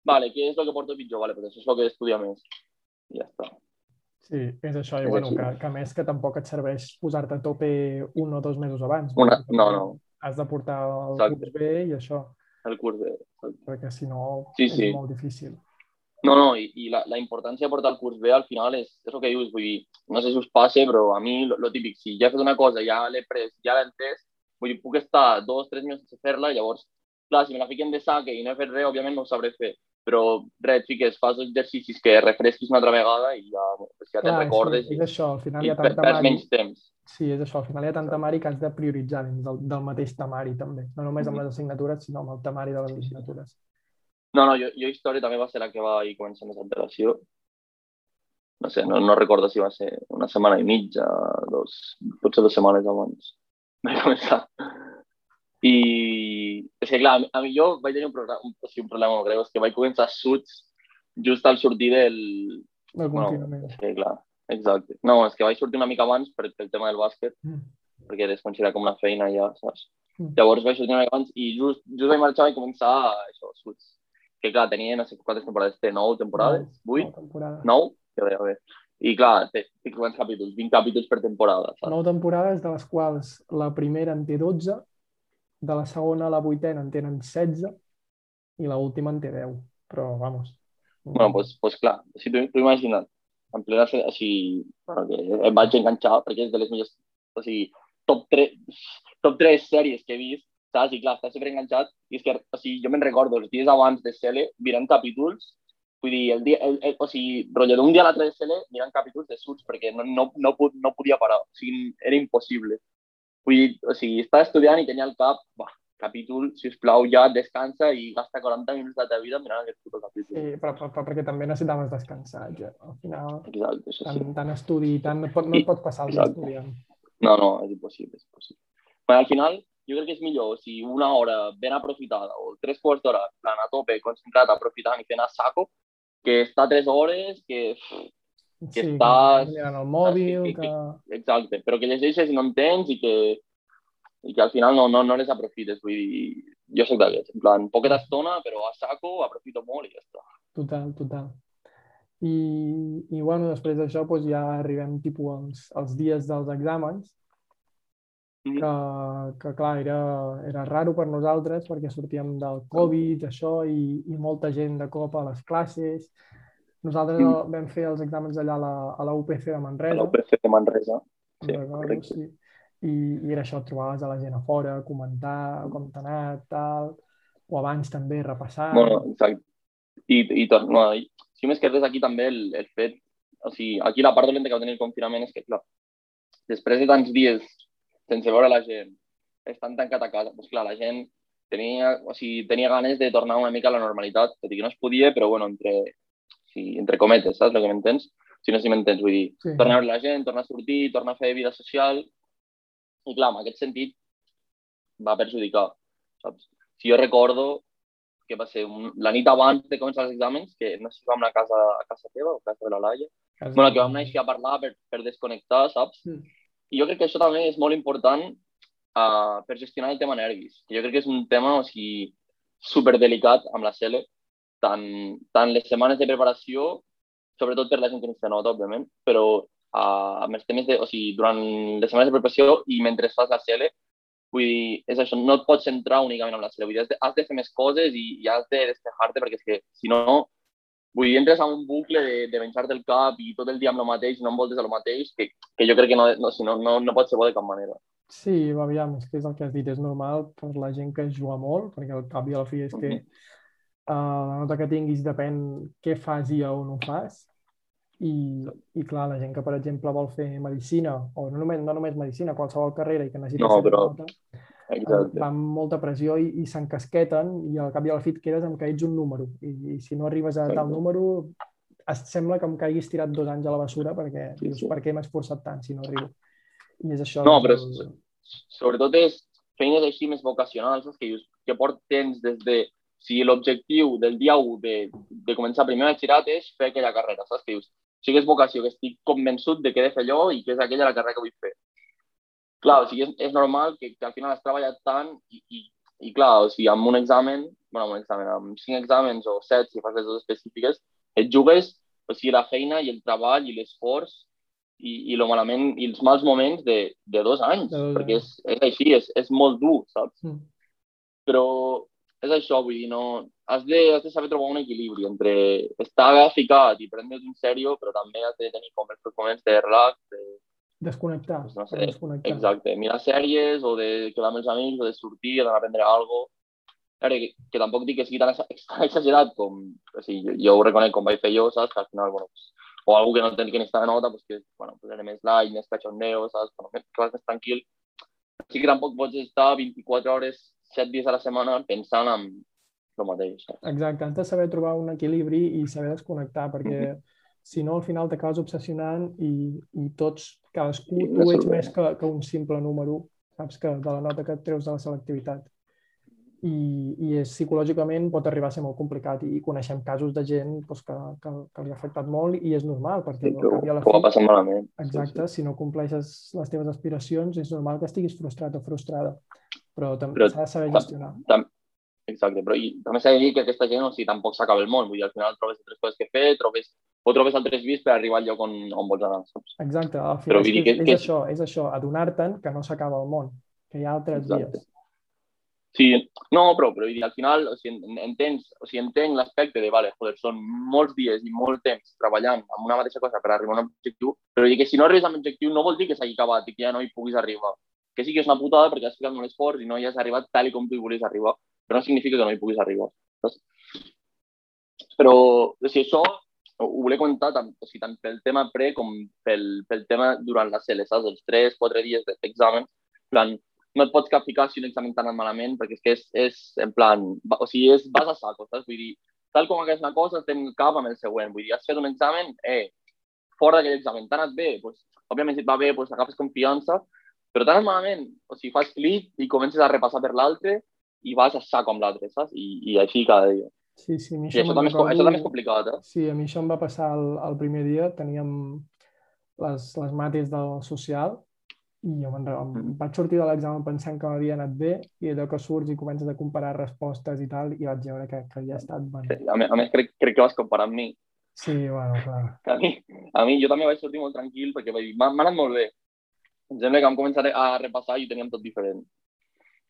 vale, què és el que porto pitjor? Vale, pues això és el que he d'estudiar més. I ja està. Sí, és això. I, És bueno, així. que, que a més que tampoc et serveix posar-te a tope un o dos mesos abans. Una, no, no, Has de portar el Exacte. curs bé i això, el curs de... perquè si no Sí, és sí. molt difícil. No, no, i, i la, la importància de portar el curs bé al final és, és el que dius, vull dir, no sé si us passa, però a mi lo, lo típic, si ja he fet una cosa, ja l'he pres, ja l'he entès, vull dir, puc estar dos, tres mesos sense fer-la, llavors, clar, si me la fiquen de sac i no he fet res, òbviament no ho sabré fer, però res, et fiques, fas exercicis que refresquis una altra vegada i ja, pues, ja te'n recordes és, és això, al final i, hi i ha tanta mari. menys temps. Sí, és això, al final hi ha tanta mari que has de prioritzar dins del, del mateix temari també. No només amb Mhm. les assignatures, sinó amb el temari de les assignatures. No, no, jo, jo història també va ser la que va ir començar més antelació. No sé, no, no recordo si va ser una setmana i mitja, dos, potser dues setmanes abans de començar. I és que, clar, a mi jo vaig tenir un, programa, un, o sigui, un problema molt greu, és que vaig començar suits just al sortir del... El Bueno, confinament. és que, clar, exacte. No, és que vaig sortir una mica abans per, pel tema del bàsquet, Mm. perquè es considera com una feina ja, saps? Mm. Llavors vaig sortir una mica abans i just, just vaig marxar i començar això, Suits. Que clar, tenia no sé quantes temporades, té nou temporades, vuit, nou, que bé, bé. I clar, té, té quants capítols? 20 capítols per temporada. Saps? Nou temporades, de les quals la primera en té 12, de la segona a la vuitena en tenen 16 i la última en té 10. Però, vamos... Bueno, pues, pues clar, si tu, tu imagina't, en plena, així, bueno, que em vaig enganxar perquè és de les millors, o sigui, top 3, top 3 sèries que he vist, saps? I clar, estàs super enganxat i és que, o sigui, jo me'n recordo els dies abans de Cele mirant capítols Vull dir, el dia, el, el, o sigui, rotllo d'un dia a l'altre de Cele mirant capítols de Suits perquè no, no, no, no podia parar, o sigui, era impossible. Vull dir, o sigui, estava estudiant i tenia el cap, bah, capítol, si us plau, ja descansa i gasta 40 minuts de la teva vida mirant aquest puto capítol. Sí, però, però, però perquè també necessitaves descansar, ja. Al final, Exacte, això tant, sí. tant estudi, tant, no, pot, no et pot passar el dia estudiant. No, no, és impossible, és impossible. Però al final, jo crec que és millor si una hora ben aprofitada o tres quarts d'hora, plan a tope, concentrat, aprofitant i fent a saco, que està tres hores, que, que sí, estàs... Que el mòbil, que, que, que... Exacte, però que llegeixes i no entens i que, i que al final no, no, no les aprofites. Vull dir, jo soc d'aquests, en plan, poqueta estona, però a saco aprofito molt i ja està. Total, total. I, i bueno, després d'això doncs ja arribem tipus als, als dies dels exàmens que, que clar, era, era raro per nosaltres perquè sortíem del Covid, això, i, i molta gent de cop a les classes. Nosaltres mm. vam fer els exàmens allà a la, a la UPC de Manresa. A la UPC de Manresa, sí, correcte. Sí. I, I era això, trobaves a la gent a fora, comentar com t'ha anat, tal, o abans també repassar. Bueno, exacte. I, i tot, no, si més que res aquí també el, el fet, o sigui, aquí la part dolenta que va tenir el confinament és que, clar, després de tants dies sense veure la gent, estan tancat a casa, doncs clar, la gent tenia, o sigui, tenia ganes de tornar una mica a la normalitat, tot i que no es podia, però bueno, entre, sí, entre cometes, saps el que m'entens? Si no si m'entens, vull dir, sí. tornar a veure la gent, tornar a sortir, tornar a fer vida social, i clar, en aquest sentit va perjudicar, saps? Si jo recordo que va ser un, la nit abans de començar els exàmens, que no sé si vam anar a casa, a casa teva o a casa de la Laia, casa bueno, que vam anar així a parlar per, per desconnectar, saps? Mm. I jo crec que això també és molt important uh, per gestionar el tema nervis. Jo crec que és un tema o sigui, superdelicat amb la CL, tant, tant les setmanes de preparació, sobretot per la gent que no nota, òbviament, però uh, amb els temes de, o sigui, durant les setmanes de preparació i mentre fas la CL, vull dir, és això, no et pots centrar únicament en la CL, vull dir, has de, has de fer més coses i, i has de despejar-te perquè és que, si no, Vull dir, entres en un bucle de, de menjar del cap i tot el dia amb el mateix, no envoltes el mateix, que, que jo crec que no, no, si no, no, no pot ser bo de cap manera. Sí, aviam, és que és el que has dit, és normal per la gent que juga molt, perquè al cap i a la fi és que uh, la nota que tinguis depèn què fas i on ho fas. I, I clar, la gent que, per exemple, vol fer medicina, o no només, no només medicina, qualsevol carrera i que necessita no, però... nota, Exacte. va amb molta pressió i, i s'encasqueten i al cap i a la fi et quedes amb que ets un número i, i si no arribes a tal número es sembla que em caiguis tirat dos anys a la bessura perquè sí, dius, sí. per què m'he esforçat tant si no arribo? I és això. No, però el... sobretot és feines així més vocacionals, que, dius, que portes des de si l'objectiu del dia 1 de, de començar primer batxillerat és fer aquella carrera, saps? Que dius, sí que és vocació, que estic convençut de que he de fer allò i que és aquella la carrera que vull fer clar, o sigui, és, és normal que, que al final has treballat tant i, i, i clar, o sigui, amb un examen, bueno, amb un examen, amb cinc exàmens o set, si fas les dues específiques, et jugues, o sigui, la feina i el treball i l'esforç i, i lo malament i els mals moments de, de dos anys, de dos perquè és, és així, és, és molt dur, saps? Mm. Però és això, vull dir, no... Has de, has de saber trobar un equilibri entre estar ficat i prendre's en sèrio, però també has de tenir com els moments de relax, de, Desconnectar. Pues no sé, desconnectar. Exacte, mirar sèries o de quedar amb els amics o de sortir, d'anar a prendre alguna cosa. Que, que tampoc dic que sigui tan exagerat com... O sigui, jo, jo ho reconec com vaig fer jo, saps? Que al final, bueno, pues, o algú que no té que de nota, pues que, bueno, pues era més light, més cachondeo, saps? Bueno, que vas més tranquil. Sí que tampoc pots estar 24 hores, 7 dies a la setmana pensant en el mateix. Exacte, has de saber trobar un equilibri i saber desconnectar, perquè mm -hmm si no al final t'acabes obsessionant i, i tots, cadascú, tu ets més que, que un simple número, saps, que de la nota que et treus de la selectivitat. I, i és, psicològicament pot arribar a ser molt complicat i, i coneixem casos de gent doncs, que, que, que li ha afectat molt i és normal perquè sí, que, la ho malament. Exacte, sí, sí. si no compleixes les teves aspiracions és normal que estiguis frustrat o frustrada. Però també s'ha de saber gestionar. Tam, exacte, però i, també s'ha de dir que aquesta gent o sigui, tampoc s'acaba el món, vull dir, al final trobes altres coses que fer, trobes, o trobes altres vies per arribar al lloc on, on vols anar, saps? Exacte, al final però, és, que, és, que... és això, és això, adonar-te'n que no s'acaba el món, que hi ha altres exacte. vies. Sí, no, però, però dir, al final o sigui, entens, o sigui, entenc l'aspecte de, vale, joder, són molts dies i molt temps treballant amb una mateixa cosa per arribar a un objectiu, però dir que si no arribes a un objectiu no vol dir que s'hagi acabat i que ja no hi puguis arribar. Que sí que és una putada perquè has ficat molt esforç i no hi has arribat tal com tu hi volies arribar, però no significa que no hi puguis arribar. Saps? Però, o sigui, això ho volia comentar tant, o sigui, tant pel tema pre com pel, pel tema durant la CL, saps? Els 3-4 dies d'examen, plan, no et pots capficar si un examen anat malament, perquè és que és, és en plan, o sigui, és, vas a saco, saps? Vull dir, tal com hagués una cosa, estem cap amb el següent. Vull dir, has fet un examen, eh, fora d'aquell examen, t'ha anat bé, doncs, òbviament si et va bé, doncs agafes confiança, però anat malament, o sigui, fas clic i comences a repassar per l'altre i vas a saco amb l'altre, saps? I, I així cada dia. Sí, sí, a mi això, I això, també, recordo... això també és complicat, eh? Sí, a mi això em va passar el, el primer dia, teníem les, les mates del social i jo mm. vaig sortir de l'examen pensant que m'havia anat bé i allò que surts i comences a comparar respostes i tal, i vaig veure que, que havia estat... Bueno. Sí, a, més, a més, crec, crec que vas comparar amb mi. Sí, bueno, clar. A mi, a mi jo també vaig sortir molt tranquil perquè vaig dir, m'ha anat molt bé. Em sembla que vam començar a repassar i ho teníem tot diferent.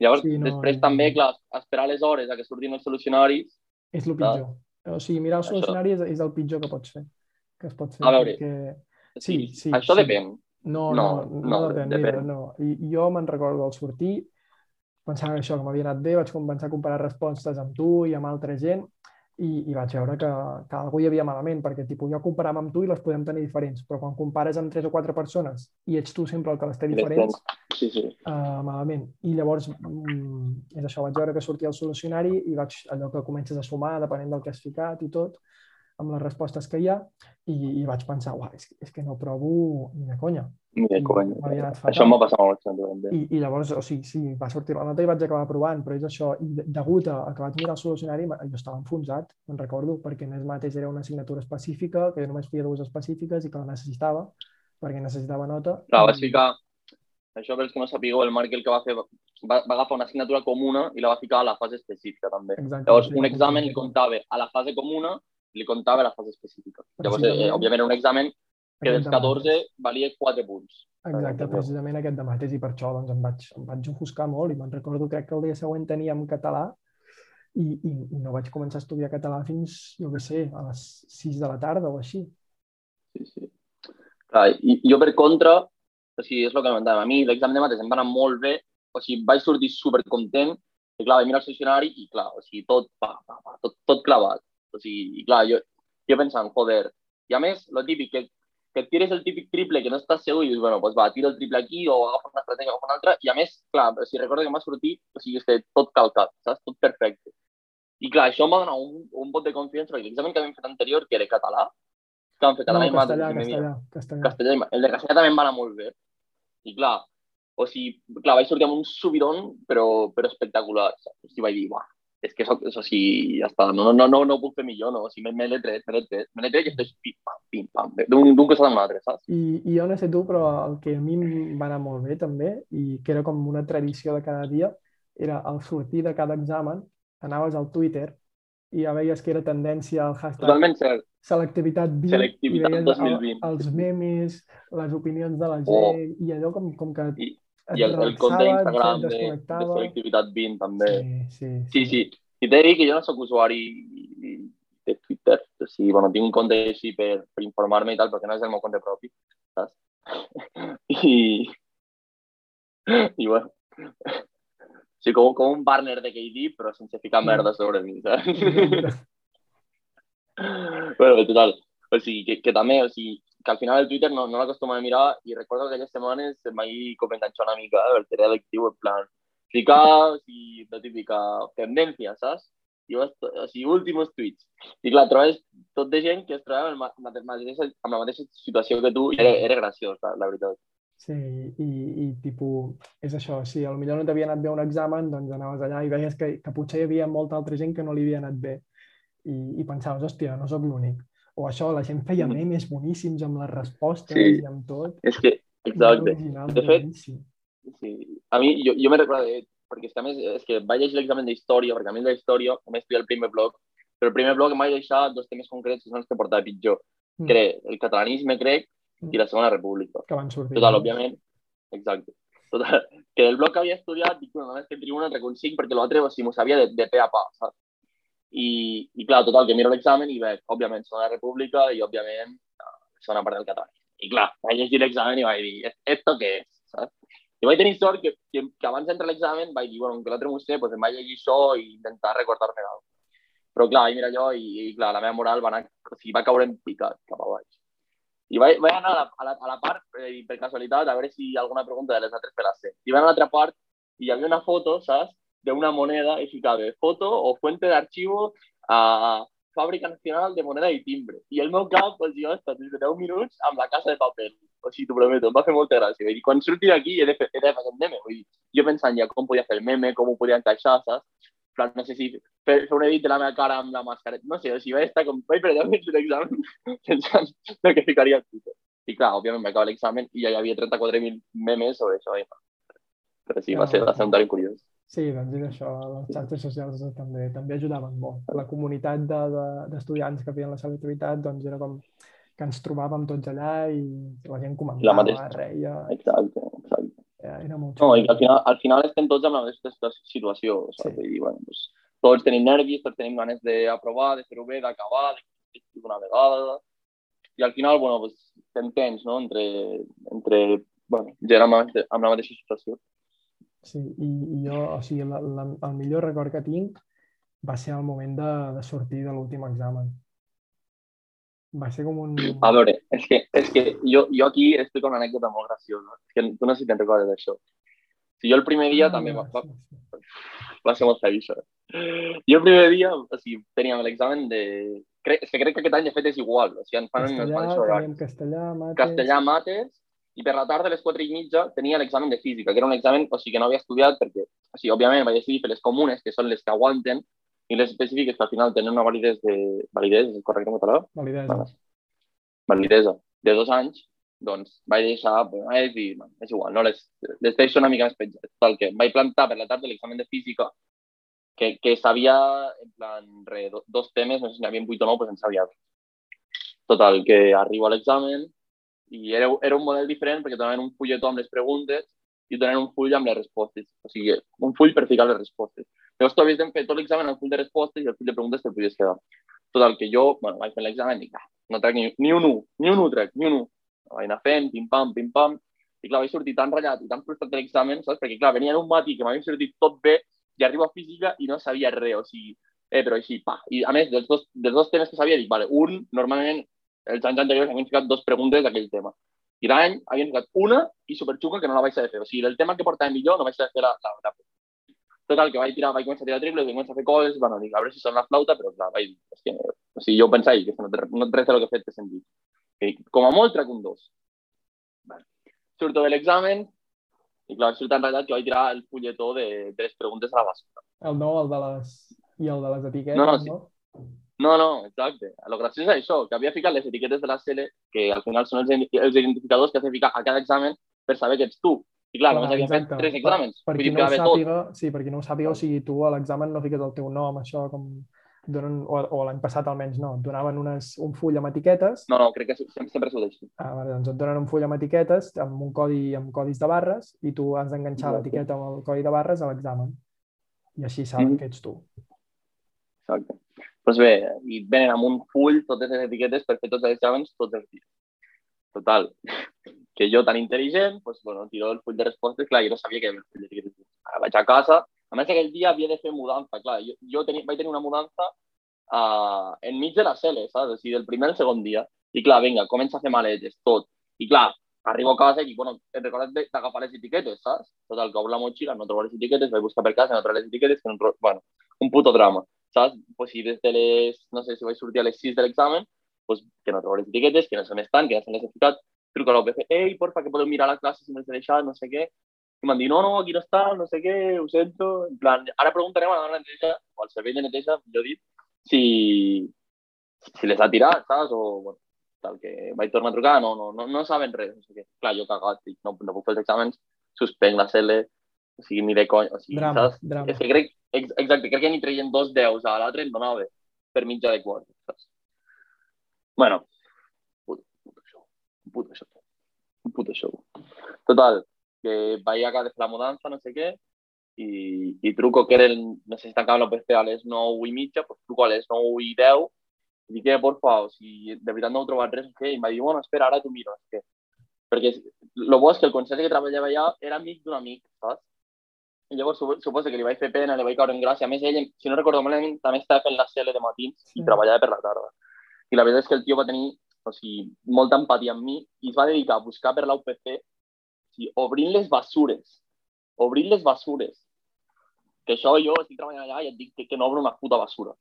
Llavors, sí, no, després no, també, clar, esperar les hores a que surtin els solucionaris... És el pitjor. O sigui, mirar els solucionaris és el pitjor que pots fer. Que es pot fer. A veure, perquè... sí, sí, això sí. depèn. No, no, no, no, no depèn, depèn. no. I, jo me'n recordo al sortir, pensant això, que m'havia anat bé, vaig començar a comparar respostes amb tu i amb altra gent i, i vaig veure que, que algú hi havia malament, perquè tipus, jo comparava amb tu i les podem tenir diferents, però quan compares amb tres o quatre persones i ets tu sempre el que les té diferents, sí, sí. Uh, malament. I llavors, mm, és això, vaig veure que sortia el solucionari i vaig, allò que comences a sumar, depenent del que has ficat i tot, amb les respostes que hi ha i, i vaig pensar, uah, és, és que no provo ni de conya. Ni de conya. Això m'ha passat molt també. I, I llavors, o sigui, sí, va sortir la nota i vaig acabar provant, però és això, i degut a, a que vaig mirar el solucionari, jo estava enfonsat, me'n recordo, perquè més mateix era una assignatura específica, que jo només feia dues específiques i que la necessitava, perquè necessitava nota. Clar, vas ficar, això pels que no sapigueu, el Marc el que va fer va, va agafar una assignatura comuna i la va ficar a la fase específica també. Exacte, Llavors, un examen li comptava a la fase comuna li comptava la fase específica. Llavors, eh, òbviament, un examen que dels 14 valia 4 punts. Exacte, precisament aquest de mates i per això doncs, em, vaig, em vaig ofuscar molt i me'n recordo, crec que el dia següent teníem català i, i, i no vaig començar a estudiar català fins, jo què sé, a les 6 de la tarda o així. Sí, sí. Clar, i, jo per contra, o sigui, és el que comentàvem, a mi l'examen de mates em va anar molt bé, o sigui, vaig sortir supercontent, i clar, vaig mirar el seccionari i clar, o sigui, tot, pa, pa, pa, tot, tot clavat. O sigui, i clar, jo, jo pensant, joder, i a més, lo típic, que, que et tires el típic triple que no estàs segur i dius, bueno, doncs va, tira el triple aquí o agafa una estratègia, agafa una altra, i a més, clar, si recordo que m'ha sortit, o sigui, és que tot calcat, saps? Tot perfecte. I clar, això em va donar un, un pot de confiança, perquè l'examen que havíem fet anterior, que era català, que vam fer català no, i castellà, castellà, castellà. castellà. El de castellà també em va anar molt bé. I clar, o sigui, clar, vaig sortir amb un subidon, però, però espectacular. Saps? O sigui, vaig dir, buah, és que això, això sí, ja està, no, no, no, no ho puc fer millor, no? O sigui, me l'he tret, me l'he tret, me l'he tret i estàs pim, pam, pim, pam, d'un costat a l'altre, saps? I, I jo no sé tu, però el que a mi em va anar molt bé també, i que era com una tradició de cada dia, era al sortir de cada examen, anaves al Twitter i ja veies que era tendència al hashtag Totalment cert. selectivitat 20 selectivitat i veies 2020. El, els memes, les opinions de la oh. gent oh. i allò com, com que I, i el, el compte d'Instagram de, de selectivitat 20 també. Sí, sí. Sí, sí. I t'he de dir que jo no sóc usuari de Twitter. O sigui, bueno, tinc un compte així per, per informar-me i tal, perquè no és el meu compte propi, saps? I, i bueno, sí, com, com un partner de KD, però sense ficar merda sobre mi, saps? bueno, total, o sigui, que, que també, o sigui, que al final el Twitter no, no l'acostumo a mirar i recordo que aquelles setmanes em vaig comentar una mica, eh, el tarea lectiu, en plan, ficar, o sigui, la típica tendència, saps? I o sigui, últims tuits. I clar, trobes tot de gent que es trobava amb, la mateixa, amb la mateixa situació que tu i era, era graciós, la, la veritat. Sí, i, i tipus, és això, si sí, potser no t'havia anat bé un examen, doncs anaves allà i veies que, que potser hi havia molta altra gent que no li havia anat bé. I, i pensaves, hòstia, no sóc l'únic o això, la gent feia mm. memes boníssims amb les respostes sí. i amb tot. És que, exacte. De fet, sí. A mi, jo, jo me recordo de perquè és que a més és que vaig llegir l'examen d'història, perquè a mi d'història només estudiar el primer bloc, però el primer bloc em vaig deixar dos temes concrets que són els que portava pitjor, mm. era el catalanisme grec mm. i la Segona República. Que van sortir. Total, òbviament, exacte. Total, que del bloc que havia estudiat, dic, bueno, només que entre un 5 perquè l'altre, o sigui, m'ho sabia de, de pe a pa, saps? I, I clar, total, que miro l'examen i veig, òbviament, Segona República i, òbviament, segona part del català. I clar, vaig llegir l'examen i vaig dir, ¿esto què és? Saps? I vaig tenir sort que, que, que abans d'entrar a l'examen vaig dir, bueno, que l'altre sé, doncs em vaig llegir això i intentar recordar-me d'alguna Però clar, vaig mirar allò i, i, clar, la meva moral va, anar, o sigui, va caure en picat cap a baix. I vaig, vaig anar a la, a la, a la part, eh, per casualitat, a veure si alguna pregunta de les altres per la ser. I vaig a l'altra part i hi havia una foto, saps?, d'una moneda i ficava foto o fuente d'arxivo a, Fàbrica Nacional de Moneda i Timbre. I el meu cap, pues, jo he estat des de 10 minuts amb la casa de paper. O sigui, t'ho prometo, em va fer molta gràcia. Dir, quan surti d'aquí he de fer, he de fer aquest meme. Vull dir, jo pensant ja com podia fer el meme, com ho podia encaixar, saps? Plan, no sé si fer, fer un edit de la meva cara amb la màscara. No sé, o sigui, vaig estar com... Vaig perdre minuts l'examen pensant el que ficaria al Twitter. I clar, òbviament m'acaba l'examen i ja hi havia 34.000 memes sobre això. Però sí, va ser, va ser un curiós. Sí, doncs és això, les xarxes socials també, també ajudaven molt. La comunitat d'estudiants de, de, que feien la selectivitat doncs era com que ens trobàvem tots allà i la gent comentava, la mateixa. reia... Exacte, exacte. Era, era molt no, i al final, al final estem tots en la mateixa situació, saps? Sí. I, bueno, doncs, tots tenim nervis, tots tenim ganes d'aprovar, de fer-ho bé, d'acabar, de fer una vegada, i al final, bueno, doncs, t'entens, no?, entre, entre bueno, gent amb, amb la mateixa situació. Sí, i, i jo, o sigui, la, la, el millor record que tinc va ser el moment de, de sortir de l'últim examen. Va ser com un... A veure, és que, és que jo, jo aquí estic con una anècdota molt graciosa. És que tu no sé si te'n recordes d'això. Si jo el primer dia ah, també va, va, va ser molt això. Jo el primer dia, o sigui, teníem l'examen de... Crec, és que crec que aquest any de fet és igual. O sigui, ens fan, castellà, ens fan castellà, mates... Castellà, mates, i per la tarda a les 4 i mitja tenia l'examen de física, que era un examen o sigui, que no havia estudiat perquè, o sigui, òbviament vaig decidir fer les comunes, que són les que aguanten, i les específiques que al final tenen una validesa de... Validesa, és correcte en català? Validesa. Validesa de dos anys, doncs vaig deixar, vaig dir, és igual, no les, les deixo una mica més penjades. Tal que vaig plantar per la tarda l'examen de física, que, que sabia, en plan, re, dos temes, no sé si n'hi havia 8 o 9, però en sabia. Total, que arribo a l'examen, i era, era un model diferent perquè donaven un fulletó amb les preguntes i donaven un full amb les respostes. O sigui, un full per ficar les respostes. Llavors tu havies de fer tot l'examen amb full de respostes i el full de preguntes te'l podies quedar. Total, que jo, bueno, vaig fer l'examen i ah, no trec ni, ni un 1, ni un 1 trec, ni un 1. Vaig anar fent, pim-pam, pim-pam, i clar, vaig sortir tan ratllat i tan frustrat de l'examen, saps? Perquè clar, venia un matí que m'havia sortit tot bé i arribo a física i no sabia res, o sigui, eh, però així, pa. I a més, dels dos, dels dos temes que sabia, dic, vale, un, normalment els anys anteriors havien ficat dos preguntes d'aquell tema. I l'any havien ficat una i superxunga que no la vaig saber fer. O sigui, el tema que portava millor no vaig saber fer la, la, la Total, que vaig, tirar, vaig començar a tirar triples, vaig començar a fer coses, bueno, dic, a veure si són la flauta, però clar, vaig dir, és que, o sigui, jo pensava que no, no res del que he fet té sentit. I, com a molt trec un dos. Vale. Surto de l'examen i clar, surt tan ratllat que vaig tirar el fulletó de, les preguntes a la basura. El nou, el de les... i el de les etiquetes, no? No, sí. no? No, no, exacte. El graciós és això, que havia ficat les etiquetes de la CL, que al final són els, els identificadors que has de ficar a cada examen per saber que ets tu. I clar, només havia fet tres exàmens. Per, per qui no ho sàpiga, tot. sí, per qui no ho sàpiga, o sigui, tu a l'examen no fiques el teu nom, això com donen, o, o l'any passat almenys no, et donaven unes, un full amb etiquetes. No, no, crec que sempre, sempre s'ho deixo. Ah, vale, doncs et donen un full amb etiquetes, amb un codi amb codis de barres, i tu has d'enganxar l'etiqueta amb el codi de barres a l'examen. I així saben mm -hmm. que ets tu. Exacte pues bé, i venen amb un full totes les etiquetes per fer tots els exàmens tots els dies. Total, que jo tan intel·ligent, pues, bueno, tiro el full de respostes, clar, jo no sabia que el full d'etiquetes. Ara vaig a casa, a més aquell dia havia de fer mudança, clar, jo, jo teni, vaig tenir una mudança uh, enmig de la cel·le, saps? O sigui, del primer al segon dia. I clar, vinga, comença a fer maletes, tot. I clar, arribo a casa i, bueno, he recordat d'agafar les etiquetes, saps? Total, que obro la motxilla, no trobo les etiquetes, vaig buscar per casa, no trobo les etiquetes, que no bueno, un puto drama saps? Pues si des de les, no sé, si vaig sortir a les 6 de l'examen, pues, que no trobo les etiquetes, que no són estan, que ja s'han necessitat, truco a l'OPC, ei, porfa, que podeu mirar la classe si m'has deixat, no sé què. I m'han dit, no, no, aquí no està, no sé què, ho sento. En plan, ara preguntarem a la dona neteja, o al servei de neteja, millor dit, si, si les ha tirat, saps? O, bueno, tal, que vaig tornar a trucar, no, no, no, no saben res, no sé què. Clar, jo cagat, dic, no, no puc fer els exàmens, suspenc la CL, Sigui, ni de conya. O sigui, Drama, saps? drama. És que crec, ex- exacte, crec que ni traient dos deus a l'altre en donava per mitja de quart, saps? Bueno, puto, puto show, un puto show, un puto show. Total, que vaig acá de la mudança, no sé què, i, i truco que era el, no sé si tancava l'OPC a les 9 i mitja, pues truco a les 9 i 10 i dic que, porfa, o sigui, de veritat no heu trobat res, què? I em va dir, bueno, espera, ara t'ho miro, sé què. Perquè el bo és que el conseller que treballava allà era amic d'un amic, saps? I llavors supo- suposo que li vaig fer pena, li vaig caure en gràcia. A més, ell, si no recordo malament, també estava fent la CL de matins i Sí. treballava per la tarda. I la veritat és que el tio va tenir o sigui, molta empatia amb mi i es va dedicar a buscar per l'UPC o sigui, obrint les bessures. Obrint les bessures. Que això jo estic treballant allà i et dic que, que no obro una puta bessura.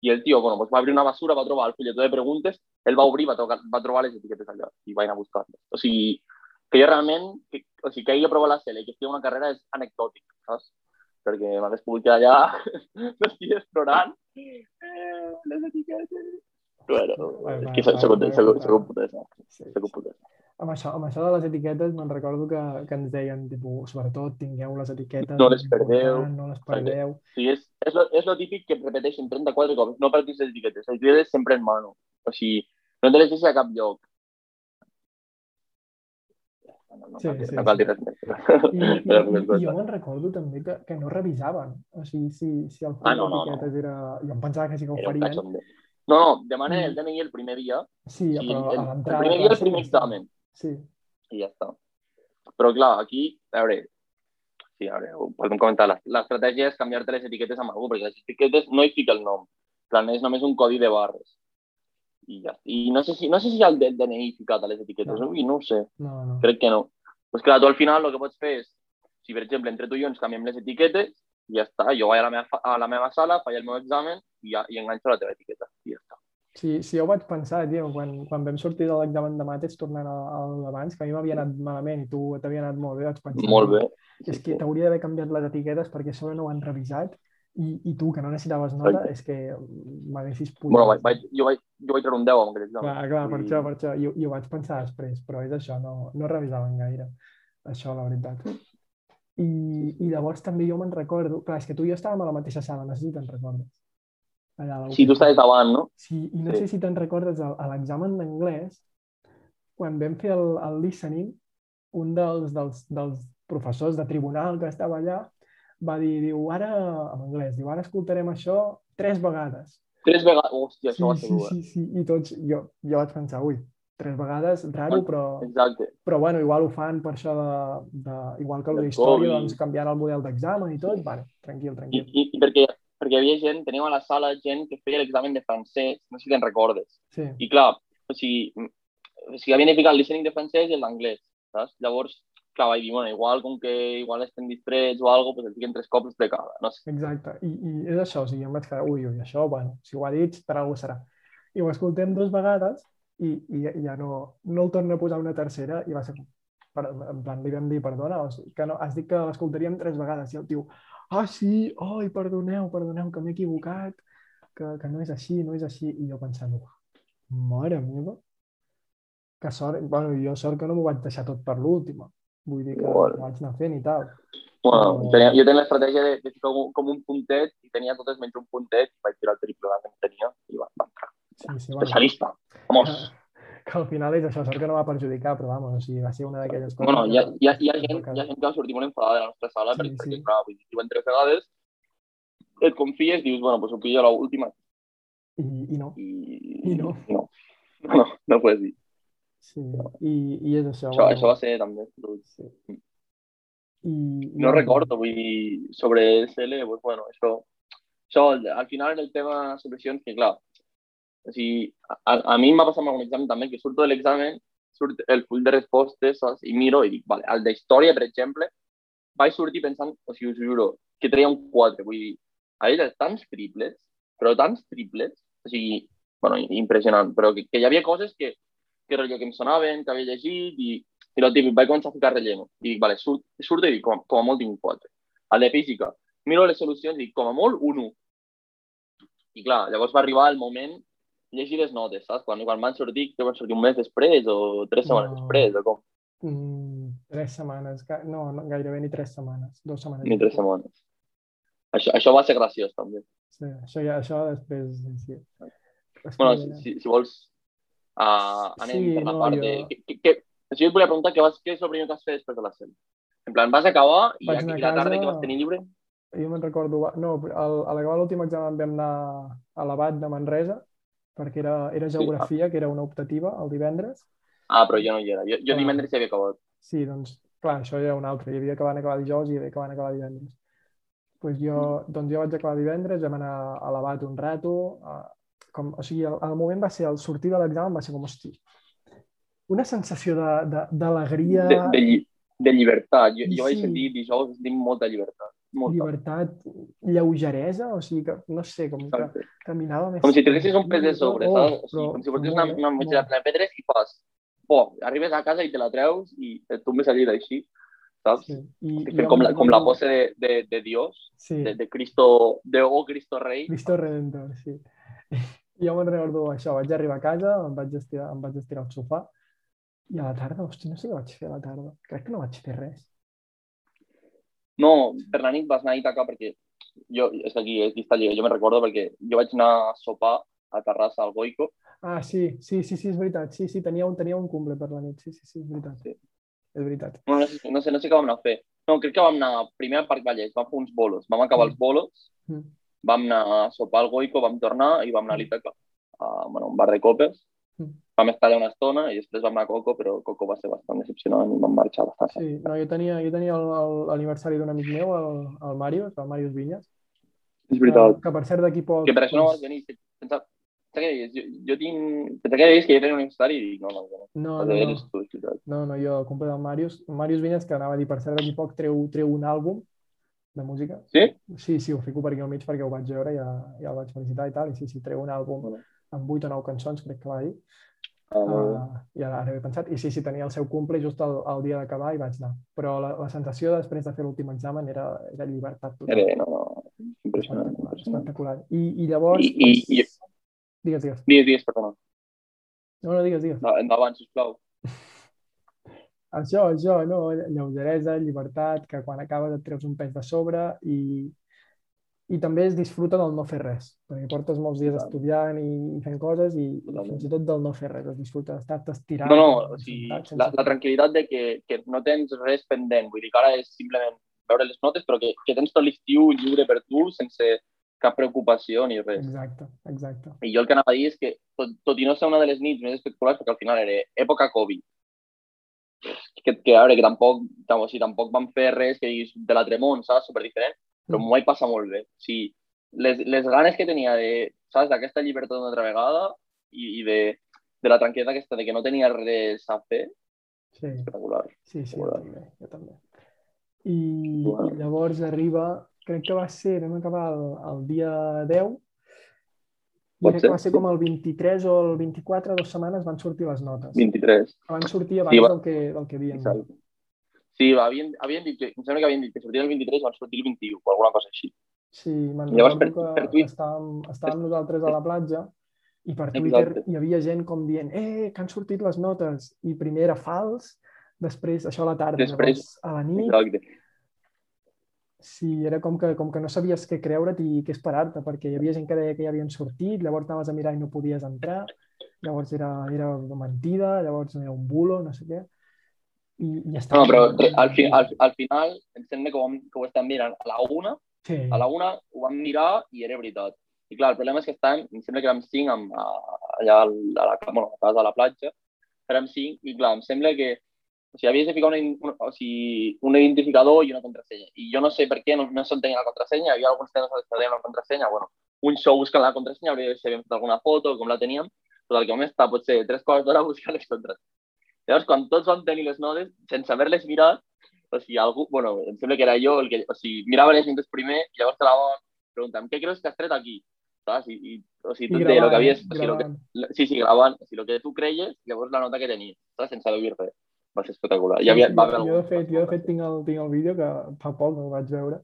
I el tio, bueno, pues va obrir una bessura, va trobar el fulletó de preguntes, ell va obrir, va, tocar, va trobar les etiquetes allà i va anar a buscar-les. O sigui, que jo realment, que, o sigui, que ell aprova la CL i que estigui una carrera és anecdòtic, saps? Perquè m'hagués pogut quedar allà, m'estic explorant eh, les etiquetes. Bueno, és que soc, un putesa. Sí. Soc un putesa. Amb això, amb això de les etiquetes me'n recordo que, que ens deien, tipus, sobretot tingueu les etiquetes. No les perdeu. No les perdeu. Sigui, és, és, lo, és lo típic que repeteixen 34 cops, no perdis les etiquetes, les etiquetes sempre en mano. O sigui, no te les deixis a cap lloc. No, no, Sí, dir- sí, no cal dir res més. I, i, i, jo me'n recordo també que, que no revisaven. O sigui, si, si el Ah, no, no, no. era... Jo em pensava que sí que ho farien. No, no, demané Mm. el DNI el primer dia, Sí, sí, però el, a el l'entrada... primer a dia el primer examen, Sí, i ja està. Però clar, aquí, a veure, sí, a veure, ho podem comentar, l'estratègia és canviar-te les etiquetes amb algú, perquè les etiquetes no hi fica el nom, plan, és només un codi de barres. I ja, i no sé si, no sé si hi ha el del DNI ficat a les etiquetes, No. no, no ho sé, no, no. crec que no. Pues clar, tu al final el que pots fer és, si per exemple entre tu i jo ens canviem les etiquetes, i ja està, jo vaig a la meva, a la meva sala, faig el meu examen i, ja, i enganxo la teva etiqueta. I ja està. Sí, sí, jo ho vaig pensar, tio, quan, quan vam sortir de l'examen de mates tornant al, al d'abans, que a mi m'havia anat malament i tu t'havia anat molt bé, vaig pensar... Molt bé. És que t'hauria d'haver canviat les etiquetes perquè a sobre no ho han revisat i, i tu, que no necessitaves nota, és que m'haguessis pujat. Bueno, vaig, vaig, jo, vaig, jo vaig treure un 10 amb aquest examen. Clar, clar, per Vull això, per això. I, I ho vaig pensar després, però és això, no, no revisaven gaire. Això, la veritat. I, i llavors també jo me'n recordo... Clar, és que tu i jo estàvem a la mateixa sala, no sé si te'n recordes. Allà la Sí, tu estaves davant, no? Sí, i no Sí. sé si te'n recordes, a, a l'examen d'anglès, quan vam fer el, el listening, un dels, dels, dels professors de tribunal que estava allà va dir, diu, ara, en anglès, diu, ara escoltarem això tres vegades. Tres vegades... Hòstia, Sí, això va ser sí, dur. sí, sí, i tots, jo, jo vaig pensar, ui, tres vegades, raro, però, Exacte. però bueno, igual ho fan per això de, de igual que el Del història, doncs canviant el model d'examen i tot, vale, tranquil, I, tranquil. i, i perquè, perquè hi havia gent, teníem a la sala gent que feia l'examen de francès, no sé si te'n recordes. Sí, I clar, o sigui, o sigui havien de ficar el listening de francès i el d'anglès, saps? Llavors, clar, vaig dir, bueno, igual com que igual estem distrets o alguna cosa, pues el fiquen tres cops de cada, no sé. exacte. I, I és això, o sigui, em vaig quedar, ui, ui, això, bueno, si ho ha dit, per alguna serà. I ho escoltem dues vegades i, i ja- ja no, no el torna a posar una tercera i va ser, per, en plan, li vam dir, perdona, o sigui, que no, has dit que l'escoltaríem tres vegades i el tio, ah, sí, oi, perdoneu, perdoneu, que m'he equivocat, que, que no és així, no és així. I jo pensant, "Uf, mare meva, que sort, bueno, jo sort que no m'ho vaig deixar tot per l'última. Vull dir que Bueno. ho anar fent i tal. Bueno, No. tenia, jo tenia l'estratègia de, de ficar com, com un puntet i tenia totes menys un puntet i vaig tirar el triple que tenia i va, va entrar. Sí, sí, bueno. Vamos. que, al final és això, sort que no va perjudicar, però vamos, o sigui, va ser una d'aquelles coses... Bueno, hi ha, hi, ha, hi, ha gent, hi ha gent que va sortir molt enfadada de la nostra sala Sí, perquè, perquè sí. clar, vull dir, diuen tres vegades, et confies, dius, bueno, pues ho pillo a l'última I, I no, i... I no. No, no, no puedes dir. Sí, i, i és això. Això, això va ser també... Sí. I, No recordo, vull dir, sobre SL, pues bueno, això... Això, al final el tema solucions, que clar, o sigui, a, a mi m'ha passat amb algun examen també, que surto de l'examen, surt el full de respostes, saps? I miro i dic, vale, el d'història, per exemple, vaig sortir pensant, o sigui, us juro, que treia un 4, vull dir, havia tants triples, però tants triples, o sigui, bueno, impressionant, però que, que hi havia coses que, que, rotllo, que em sonaven, que havia llegit i, i el típic, vaig començar a ficar relleno. I dic, vale, surt, surto i dic, com, com a molt tinc un 4. A la física, miro les solucions i dic, com a molt, un 1. I clar, llavors va arribar el moment llegir les notes, saps? Quan, quan van sortir, que van sortir un mes després o tres setmanes No. després, o com. Mm, tres setmanes. No, no, gairebé ni tres setmanes. Dos setmanes. Ni tres setmanes. Això, això va ser graciós, també. Sí, això ja, això després... Sí. Bueno, que... si, si vols, uh, anem sí, per la no, part jo... de... Que, que, que, jo et volia preguntar què, vas, què és el primer que has fet després de la sèrie. En plan, vas acabar i Vaig aquí la tarda que vas tenir lliure? Jo me'n recordo... No, al, a l'acabar l'últim examen vam anar a l'abat de Manresa, perquè era, era geografia, sí. que era una optativa, el divendres. Ah, però jo no hi era. Jo, jo divendres ja havia acabat. Sí, doncs, clar, això ja era un altre. Hi havia que van acabar dijous i hi havia que van acabar divendres. Pues jo, mm. doncs jo vaig acabar divendres, vam anar a l'abat un rato. A, com, o sigui, el, el moment va ser, el sortir de l'examen va ser com, hosti, una sensació d'alegria... De, de, de, de llibertat. Jo, jo vaig sentir dijous, tinc molta llibertat. Molta. Llibertat, lleugeresa, o sigui que, no sé, com que caminava més... Com si tinguessis un pes de sobre, oh, saps? O sigui, com si portis una, una motxilla plena de pedres i fas, oh, arribes a casa i te la treus i et tombes allí així, saps? Sí. I, I com, la, com la pose de, de, de Dios, sí. de, de Cristo, de oh Cristo Rei. Cristo Redentor, sí. Jo me'n recordo això, vaig arribar a casa, em vaig estirar, em vaig estirar al sofà i a la tarda, hosti, no sé què vaig fer a la tarda. Crec que no vaig fer res. No, per la nit vas anar a Itaca perquè jo, és que aquí, aquí està lliga, jo me recordo perquè jo vaig anar a sopar a Terrassa al Goico. Ah, sí, sí, sí, sí, és veritat. Sí, sí, tenia un, tenia un cumple per la nit. Sí, sí, sí, és veritat. Sí. És veritat. No, no, sé, no, sé, no sé què vam anar a fer. No, crec que vam anar primer al Parc Vallès, vam fer uns bolos. Vam acabar mm. els bolos, mm. Vam anar a sopar al Goico, vam tornar i vam anar a l'Itaca, a bueno, un bar de copes. Mm vam estar allà una estona i després vam anar a Coco, però Coco va ser bastant decepcionant i vam marxar bastant. Sí, no, jo tenia, jo tenia l'aniversari d'un amic meu, el, el Màrius, el Màrius Vinyes. És veritat. Que, que per cert d'aquí poc... Que per això no vas venir. Pensava, que jo, jo tinc... Pensava que deies que jo tenia un aniversari i dic, no, no, no. No, no, no. Tu, no, no, jo compro del Màrius. Màrius Vinyes, que anava a dir, per cert, d'aquí poc treu, treu un àlbum de música. Sí? Sí, sí, ho fico per aquí al mig perquè ho vaig veure i ja, ja el vaig felicitar i tal. I sí, sí, treu un àlbum amb 8 o 9 cançons, crec que va dir. Uh, I ara, ara he pensat, i sí, sí, tenia el seu cumple just el, el dia d'acabar i vaig anar. Però la, la sensació després de fer l'últim examen era, era llibertat total. Era, no, no, impressionant. Espectacular. I, i llavors... I, i, i... Digues, digues. Digues, digues, perdona. No, no, digues, digues. No, endavant, sisplau. Això, això, no? Lleugeresa, llibertat, que quan acabes et treus un pes de sobre i, i també es disfruta del no fer res, perquè portes molts dies estudiant i fent coses i, i fins i tot del no fer res, es disfruta d'estar estirat. No, no, o sigui, la, la tranquil·litat de que, que no tens res pendent, vull dir que ara és simplement veure les notes, però que, que tens tot l'estiu lliure per tu sense cap preocupació ni res. Exacte, exacte. I jo el que anava a dir és que, tot, tot i no ser una de les nits més espectaculars, perquè al final era època Covid, que, que, a veure, que tampoc, o sigui, tampoc van fer res que diguis de l'altre món, saps? Superdiferent, però m'ho vaig passar molt bé. O sigui, les, les ganes que tenia de, saps, d'aquesta llibertat una altra vegada i, i de, de la tranquil·litat aquesta de que no tenia res a fer, sí. espectacular. Sí, sí, jo també, jo també. I, bueno. i llavors arriba, crec que va ser, vam acabar el, el dia 10, crec que va ser com el 23 o el 24, dues setmanes van sortir les notes. 23. Van sortir abans sí, va... del, que, del que havien. Exacte. Sí, havien, havien dit que, em sembla que havien dit que sortia el 23 i van sortir el 21 o alguna cosa així. Sí, me'n recordo per, que per Twitter... estàvem, estàvem nosaltres a la platja i per Twitter Exacte. hi havia gent com dient eh, que han sortit les notes i primer era fals, després això a la tarda, després, a la nit... Exacte. Sí, era com que, com que no sabies què creure't i què esperar-te, perquè hi havia gent que deia que ja havien sortit, llavors anaves a mirar i no podies entrar, llavors era, era mentida, llavors era un bulo, no sé què i, i està. No, però al, fi, al, al final em sembla que ho, que ho estem mirant a la una, sí. a la una ho vam mirar i era veritat. I clar, el problema és que estem, em sembla que érem cinc amb, allà a la, bueno, a casa de la platja, érem cinc i clar, em sembla que o sigui, havies de ficar una, un, sigui, un identificador i una contrasenya. I jo no sé per què no, no s'entenia la contrasenya, hi havia alguns que no s'entenia la contrasenya, bueno, un show buscant la contrasenya, hauria de ser fet alguna foto, com la teníem, el que vam estar potser tres quarts d'hora buscant les contrasenyen. Llavors, quan tots vam tenir les notes, sense haver-les mirat, o sigui, algú, bueno, em sembla que era jo el que, o sigui, mirava les notes primer i llavors te la van preguntant, què creus que has tret aquí? Saps? I, i, o sigui, tu gravant, el que havies, o sigui, que, sí, sí, gravant, o sigui, el que tu creies, llavors la nota que tenies, saps? Sense haver vist res. Va ser espectacular. Ja havia, va jo, jo, de fet, jo, de fet, tinc el, tinc el vídeo que fa poc el vaig veure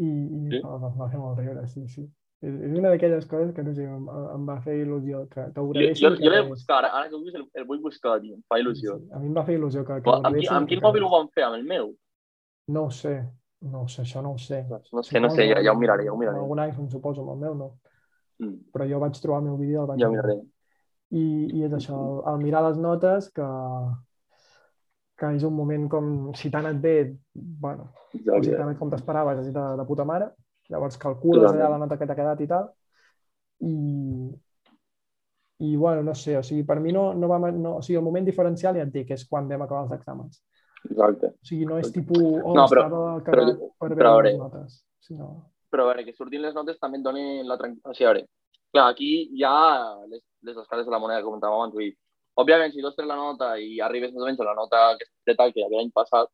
i, i sí? va, va fer molt riure, sí, sí. És, és una d'aquelles coses que, no sé, em, em va fer il·lusió, que, que ho Jo, jo, jo l'he quedés. buscat, ara que ho dius el, el vull buscar, tio. Em fa il·lusió. Sí, a mi em va fer il·lusió que, que Però ho amb, qui, amb quin mòbil ho van fer? Amb el meu? No ho sé, no ho sé, això no ho sé. No sé, no sé, ja, ja ho miraré, ja ho miraré. algun iPhone, suposo, amb el meu no. Mm, Però jo vaig trobar el meu vídeo i el vaig ja miraré. I, i és això, al mirar les notes, que, que és un moment com, si t'ha anat bé, bueno, si t'ha anat com t'esperaves, és de, de puta mare, llavors calcules Totalment. allà la nota que t'ha quedat i tal, i, i bueno, no sé, o sigui, per mi no, no va, no, o sigui, el moment diferencial ja et dic, és quan vam acabar els exàmens. Exacte. O sigui, no és tipus, oh, No, però- estava però- cagat per però veure les notes, sinó... Però a veure, que surtin les notes també et donen la tranquil·litat. O sigui, a veure, clar, aquí hi ha les, les dues cares de la moneda que comentàvem abans. Vull dir, òbviament, si tu has tret la nota i arribes més o menys a la nota que de tal que hi havia l'any passat,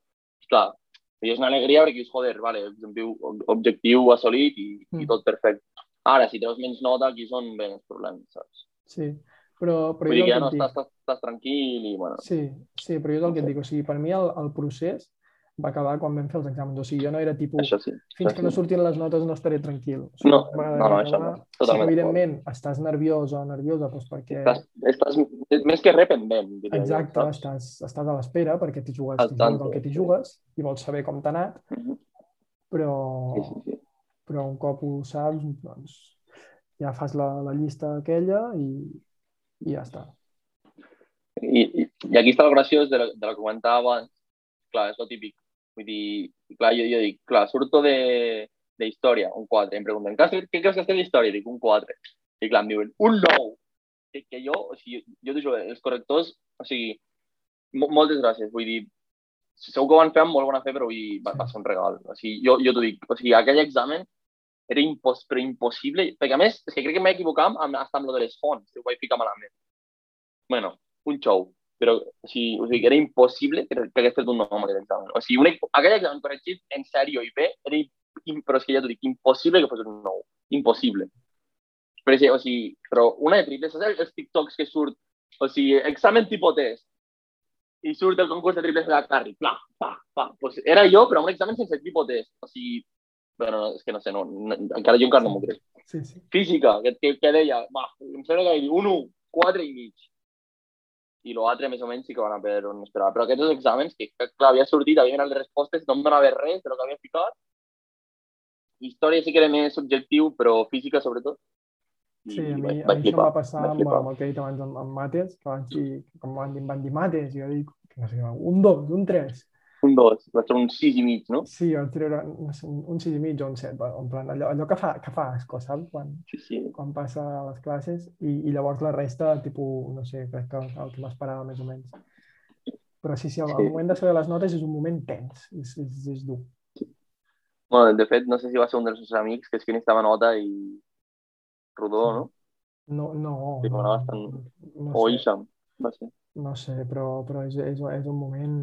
clar, i és una alegria perquè dius, joder, vale, objectiu, objectiu assolit i, i Mm. tot perfecte. Ara, si treus menys nota, aquí són ben els problemes, saps? Sí, però, però Vull dir jo que el ja no que estàs, estàs, estàs tranquil i, bueno, sí, sí, però jo és el que et dic, o sigui, per mi el, el procés va acabar quan vam fer els exàmens, o sigui, jo no era tipus, això sí. fins això que no sí. surtin les notes no estaré tranquil. O sigui, No, no, no, això acabar. no. Sí que, Totalment d'acord. evidentment, estàs nerviós o nerviosa doncs perquè... Estàs, estàs més que rependent, diria Exacte, jo, estàs, estàs a l'espera perquè t'hi jugues, t'hi jugues el que t'hi sí. jugues i vols saber com t'ha anat, Mhm. però, Sí, sí, sí. però un cop ho saps, doncs ja fas la, la llista aquella i, i ja està. I, i, I aquí està el graciós de, la- de la que comentava abans. Clar, és el típic. Vull dir, clar, jo, jo dic, clar, surto de, de història, un 4. Em pregunten, què, què creus que has fet d'història? Dic, un 4. I clar, em diuen, un 9. Que, que jo, o sigui, jo t'ho juro, els correctors, o sigui, mo- moltes gràcies. Vull dir, segur que ho van fer amb molt bona fe, però vull dir, va, va ser un regal. O sigui, jo, jo t'ho dic, o sigui, aquell examen era impos, però impossible, perquè a més, és que crec que m'he equivocat amb, hasta amb lo de les fonts, ho vaig ficar malament. Bueno, un xou, però o sigui, o sigui, que era impossible que, fet un nom aquell examen. O sigui, un, aquell examen corregit en sèrio i bé, era, im- però és que ja t'ho dic, impossible que fos un nou. Impossible. Però, sí, o sigui, però una de triples, saps els TikToks que surt, o sigui, examen tipus test, i surt el concurs de triples de la Carri, pla, pa, pa, pues era jo, però un examen sense tipus test. O sigui, bueno, no, és que no sé, no, no, encara jo encara no m'ho crec. Sí, sí. Física, que, que, que deia, va, em sembla que vaig dir un 1, 4 i mig. I l'altre, més o menys, sí que van a per on esperava. Però aquests dos exàmens, que, que clar, havia sortit, havia mirat les respostes, no em donava res de lo que havia ficat. Història sí que era més subjectiu, però física, sobretot. I Sí, a mi, vaig, a mi això em va passar amb, amb el que he dit abans amb, amb mates, que van dir, com van dir, van dir mates, i jo dic, no sé, un 2, un 3. Un 2, va ser un 6 i mig, no? Sí, no sé, un, un 6 i mig o un 7, en plan, allò, allò que, fa, que fa asco, saps? Quan, Sí, sí. quan passa a les classes i, i llavors la resta, tipus, no sé, crec que el que m'esperava més o menys. Però sí, sí, el, el Sí. moment de saber les notes és un moment tens, és, és, és dur. Bueno, de fet, no sé si va ser un dels seus amics que és que necessitava nota i Rodó, no? No, no, Sí, no, bastant- no, O sé, Isham, va ser. no sé, però, però és, és, és un moment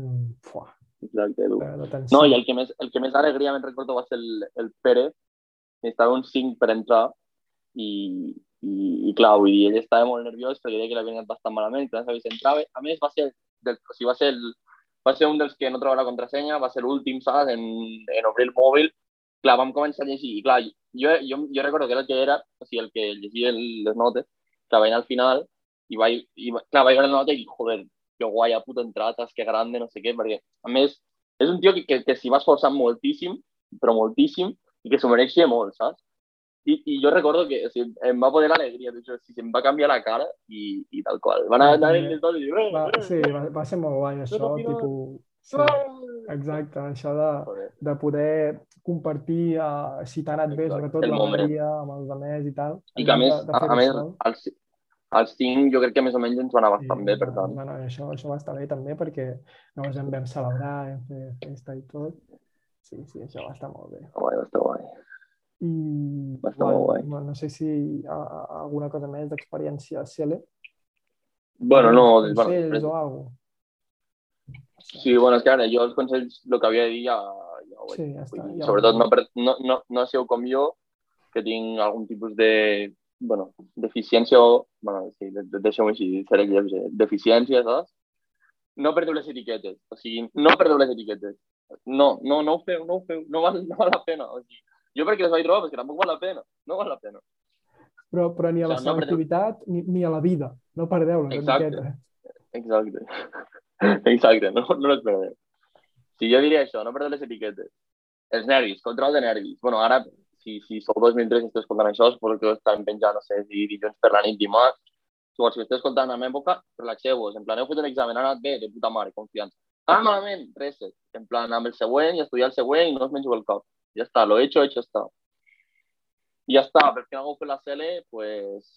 fuà, No, i el que més, el que més alegria me'n recordo va ser el, el Pere, que estava un 5 per entrar i, i, i clar, vull dir, ell estava molt nerviós perquè deia que l'havia anat bastant malament, que no sabia si entrava. A més, va ser, del, o sigui, va ser, el, va ser un dels que no trobava la contrasenya, va ser l'últim, saps, en, en obrir el mòbil. Clar, vam començar a llegir, i clar, jo, jo, jo recordo que era el que era, o sigui, el que llegia el, les notes, que al final, i vaig, i, va- clar, vaig veure la nota i joder, que guai, ha puto entrat, que grande, no sé què, perquè, a més, és un tio que, que, que s'hi va esforçar moltíssim, però moltíssim, i que s'ho mereixia molt, saps? I, I jo recordo que o sigui, em va poder l'alegria, d'això, o sigui, se'm va canviar la cara i, i tal qual. Va anar, anar el tot i dir, eh, Va, eh, sí, va, va ser molt guai això, final- tipus... Sí, eh. exacte, això de, de poder compartir uh, si t'ha anat bé, sobretot el l'alegria amb els altres i tal. I que a més, a, a més, sol. Als cinc jo crec que més o menys ens va anar bastant bé, per va- tant. va bé, això, això va estar bé també perquè llavors en vam celebrar, vam fer festa i tot. Sí, sí, això va estar molt bé. Guai, està guai. I Va estar molt guai. no, no sé si hi ha alguna cosa més d'experiència a Cele. Bueno, no, Consells bueno, o alguna sí, bueno, és que ara jo els consells, el que havia de dir ja, ja ho he Sí, ja està. Ja Sobretot no, no, no, no sigueu com jo, que tinc algun tipus de, bueno, deficiència o, bueno, sí, de- de- deixeu-ho així, seré lleuger, deficiència, saps? No perdeu les etiquetes, o sigui, no perdeu les etiquetes. No, no, no ho feu, no ho feu, no val, no val la pena, o sigui, Jo perquè les vaig trobar, perquè tampoc val la pena. No val la pena. Però, però ni a la O sigui, no selectivitat ni, ni a la vida. No perdeu-la. Exacte. Exacte. Exacte. Exacte, no, no les perdeu. Si jo diria això, no perdeu les etiquetes. Els nervis, control de nervis. bueno, ara, si, si sou 2003 i esteu escoltant això, suposo que ho estan penjant, no sé, si dilluns per la nit, dimarts. Llavors, si esteu escoltant en època, relaxeu-vos. En plan, heu fet un examen, ha anat bé, de puta mare, confiança. Ah, malament, reset. En plan, amb el següent i estudiar el següent i no us menjo el cap. Ja està, lo hecho, hecho està. I ja està, per fi no heu fet la CL, pues,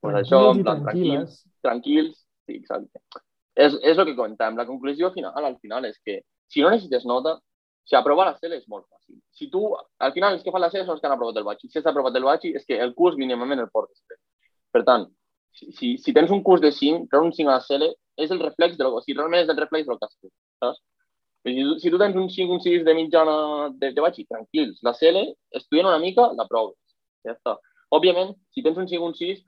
pues això, en plan, tranquils, tranquils, sí, exacte. És, és el que comentem. La conclusió final, al final, és que si no necessites nota, si aprovar la CL és molt fàcil. Si tu, al final, els que fan la CL són els que han aprovat el batxi. Si has aprovat el batxi, és que el curs mínimament el portes. Per tant, si, si, si tens un curs de 5, treure un 5 a la CL és el reflex de lo, o sigui, realment és el reflex del que has fet, saps? Si si tu tens un 5, un 6 de mitjana de, de batxi, tranquils. La CL, estudiant una mica, la proves. Ja està. Òbviament, si tens un 5, un 6,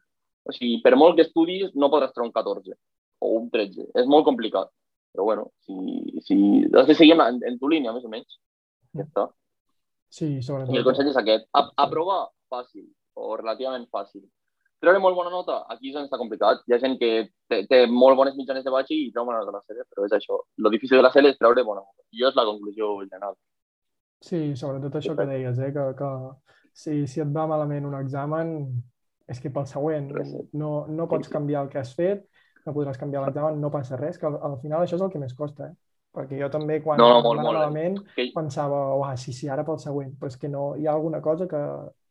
o sigui, per molt que estudis, no podràs treure un 14 o un 13. És molt complicat. Però bueno, si, si has de seguir en, en, tu línia, més o menys. Ja està. Sí, I el sobretot. consell és aquest. A, aprovar, fàcil, o relativament fàcil. Treure molt bona nota, aquí és on està complicat. Hi ha gent que té, té molt bones mitjanes de batxi i treu bona nota a la sèrie, però és això. Lo difícil de la sèrie és treure bona nota. I és la conclusió general. Sí, sobretot això que deies, eh? que, que si, si et va malament un examen, és que pel següent no, no pots canviar el que has fet, no podràs canviar l'examen, no passa res, que al, al final això és el que més costa, eh? Perquè jo també, quan No, no, molt, molt, eh? malament, Que, pensava, uah, sí, sí, ara pel següent, però és que no, hi ha alguna cosa que,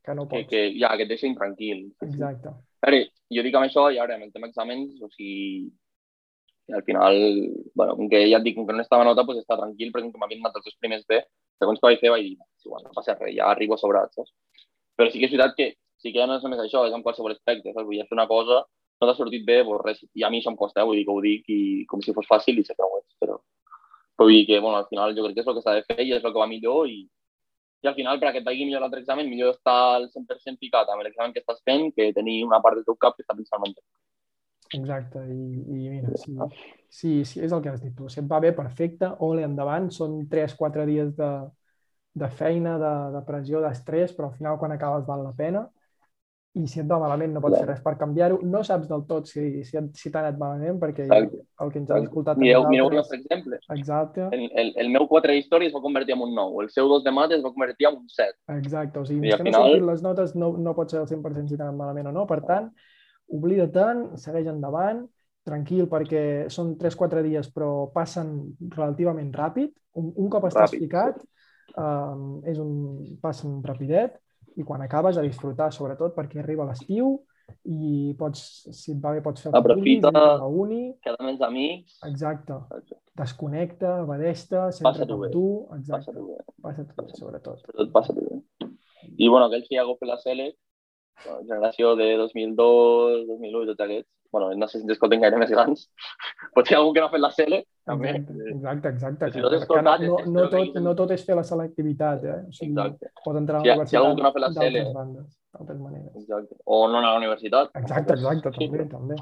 que no que, pots. que, ja, que et deixin tranquil. Exacte. A veure, jo dic amb això, i ara amb el tema exàmens, o sigui, al final, bueno, com que ja et dic, com que no estava nota, doncs està tranquil, perquè com que m'havien anat els dos primers B, segons que vaig fer, vaig dir, "Sí, bueno, no passa res, ja arribo sobrat, saps? Però sí que és veritat que sí que ja no és només això, és en qualsevol aspecte, saps? Vull dir, fer una cosa, no t'ha sortit bé, doncs res, i a mi això em costa, eh? vull dir que ho dic i com si fos fàcil i sé que no ho és, però, però vull dir que, bueno, al final jo crec que és el que s'ha de fer i és el que va millor i, i al final, per a que et vagi millor l'altre examen, millor estar al 100% ficat amb l'examen que estàs fent que tenir una part del teu cap que està pensant en Exacte, i, i mira, si, si, si és el que has dit tu, si et va bé, perfecte, ole, endavant, són 3-4 dies de, de feina, de, de pressió, d'estrès, però al final quan acabes val la pena, i si et va malament no pots fer res per canviar-ho, no saps del tot si, si, si t'ha anat malament, perquè Exacte. el que ens has escoltat Mireu, mireu el nosaltres- nostre exemple. Exacte, El, el, el meu 4 d'història es va convertir en un 9, el seu 2 de mates es va convertir en un 7. exacte, o sigui, I que no final- surtin les notes no, no pot ser al 100% si t'ha anat malament o no, per tant, oblida-te'n, segueix endavant, tranquil, perquè són 3-4 dies, però passen relativament ràpid. Un, un cop estàs Ràpid, ficat, um, és un, passen rapidet, i quan acabes a disfrutar, sobretot, perquè arriba l'estiu i pots, si et va bé, pots fer Aprofita. la uni, Queda amb els amics, exacte, desconnecta, evadeix-te, Passa-t'ho en bé. tu, exacte, passa-t'ho bé, passa-t'ho bé, sobretot. sobretot passa-t'ho bé. I bueno, aquells que ja fet la bueno, generació de 2002, 2001 i tots aquests, bueno, no sé si ens escolten gaire més grans, potser algú que no ha fet la CL, també. Exacte, exacte. Si no escoltat, no, no, tot, no tot és fer la selectivitat, eh? O sigui, Exacte, pot entrar a la ha- si algú que no ha fet la universitat CL. bandes, d'altres maneres. exacte. O no anar a la universitat. Exacte, exacte, també, també.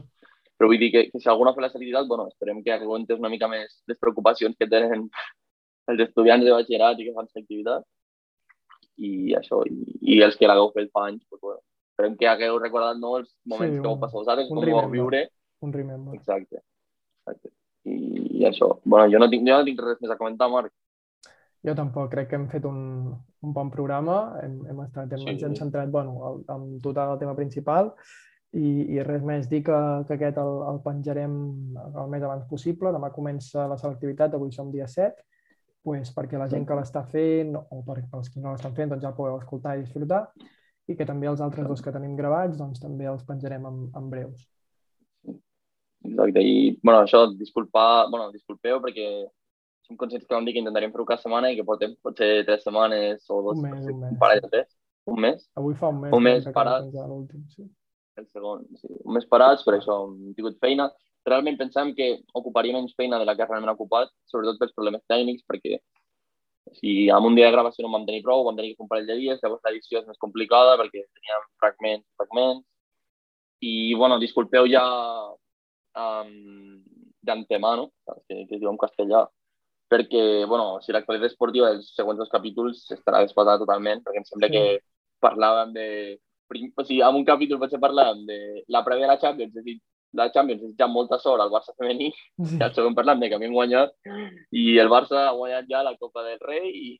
Però vull dir que, que si algú no ha fet la selectivitat, bueno, esperem que aguantes una mica més les preocupacions que tenen els estudiants de batxillerat i que fan selectivitat. I això, i, i els que l'hagueu fet fa anys, doncs, bueno, esperem que hagueu recordat no, els moments Sí, que vau un- passar vosaltres, un com ho remember. viure. Un remember. Exacte. Exacte. I, I això. Bueno, jo no tinc, jo no tinc res més a comentar, Marc. Jo tampoc, crec que hem fet un, un bon programa, hem, hem estat, hem, Sí. ens hem centrat, bueno, el, en total el tema principal i, i res més, dir que, que aquest el, el penjarem el més abans possible, demà comença la selectivitat, avui som dia 7, pues, perquè la gent que l'està fent o per, pels que no l'estan fent doncs ja el podeu escoltar i disfrutar i que també els altres dos que tenim gravats doncs també els penjarem en, en breus. Exacte. I, bueno, això, disculpar, bueno, disculpeu perquè som conscients que vam dir que intentarem fer-ho cada setmana i que portem potser tres setmanes o dos, Un mes, un mes. un parell de tres, un mes, Avui fa un mes, Un mes parat. sí. el segon, sí, un mes parats, per això hem tingut feina. Realment pensem que ocuparia menys feina de la que realment ha ocupat, sobretot pels problemes tècnics, perquè si amb un dia de gravació no en vam tenir prou, vam tenir que fer un parell de dies, llavors l'edició és més complicada perquè teníem fragments, fragments, i, bueno, disculpeu ja um, d'antemano, que, que es diu en castellà, perquè, bueno, si l'actualitat esportiva dels següents dos capítols estarà desfatada totalment, perquè em sembla sí. que parlàvem de... O sigui, en un capítol potser parlàvem de la prèvia de la Champions, és a dir, la Champions ja molta sort al Barça femení, sí. i al segon parlant de que hem guanyat, i el Barça ha guanyat ja la Copa del Rei i...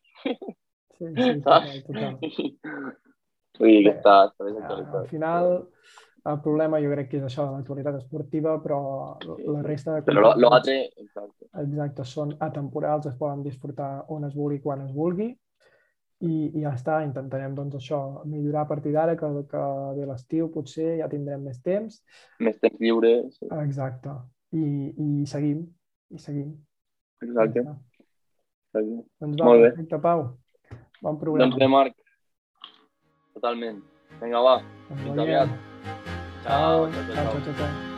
Sí, sí, total, total. Vull dir que està, està desactualitzat. Al final, el problema jo crec que és això, l'actualitat esportiva, però la resta de... Però l'altre... Exacte. Exacte, són atemporals, es poden disfrutar on es vulgui, quan es vulgui, i, i ja està, intentarem doncs això, millorar a partir d'ara, que, que ve l'estiu potser ja tindrem més temps. Més temps lliure. Sí. Exacte. I, i seguim, i seguim. Exacte. Exacte. Doncs va, Molt bé. perfecte, Pau. Bon programa. Doncs bé, Marc. Totalment. Vinga, va. Fins aviat. Chao, chao, chao, chao. chao.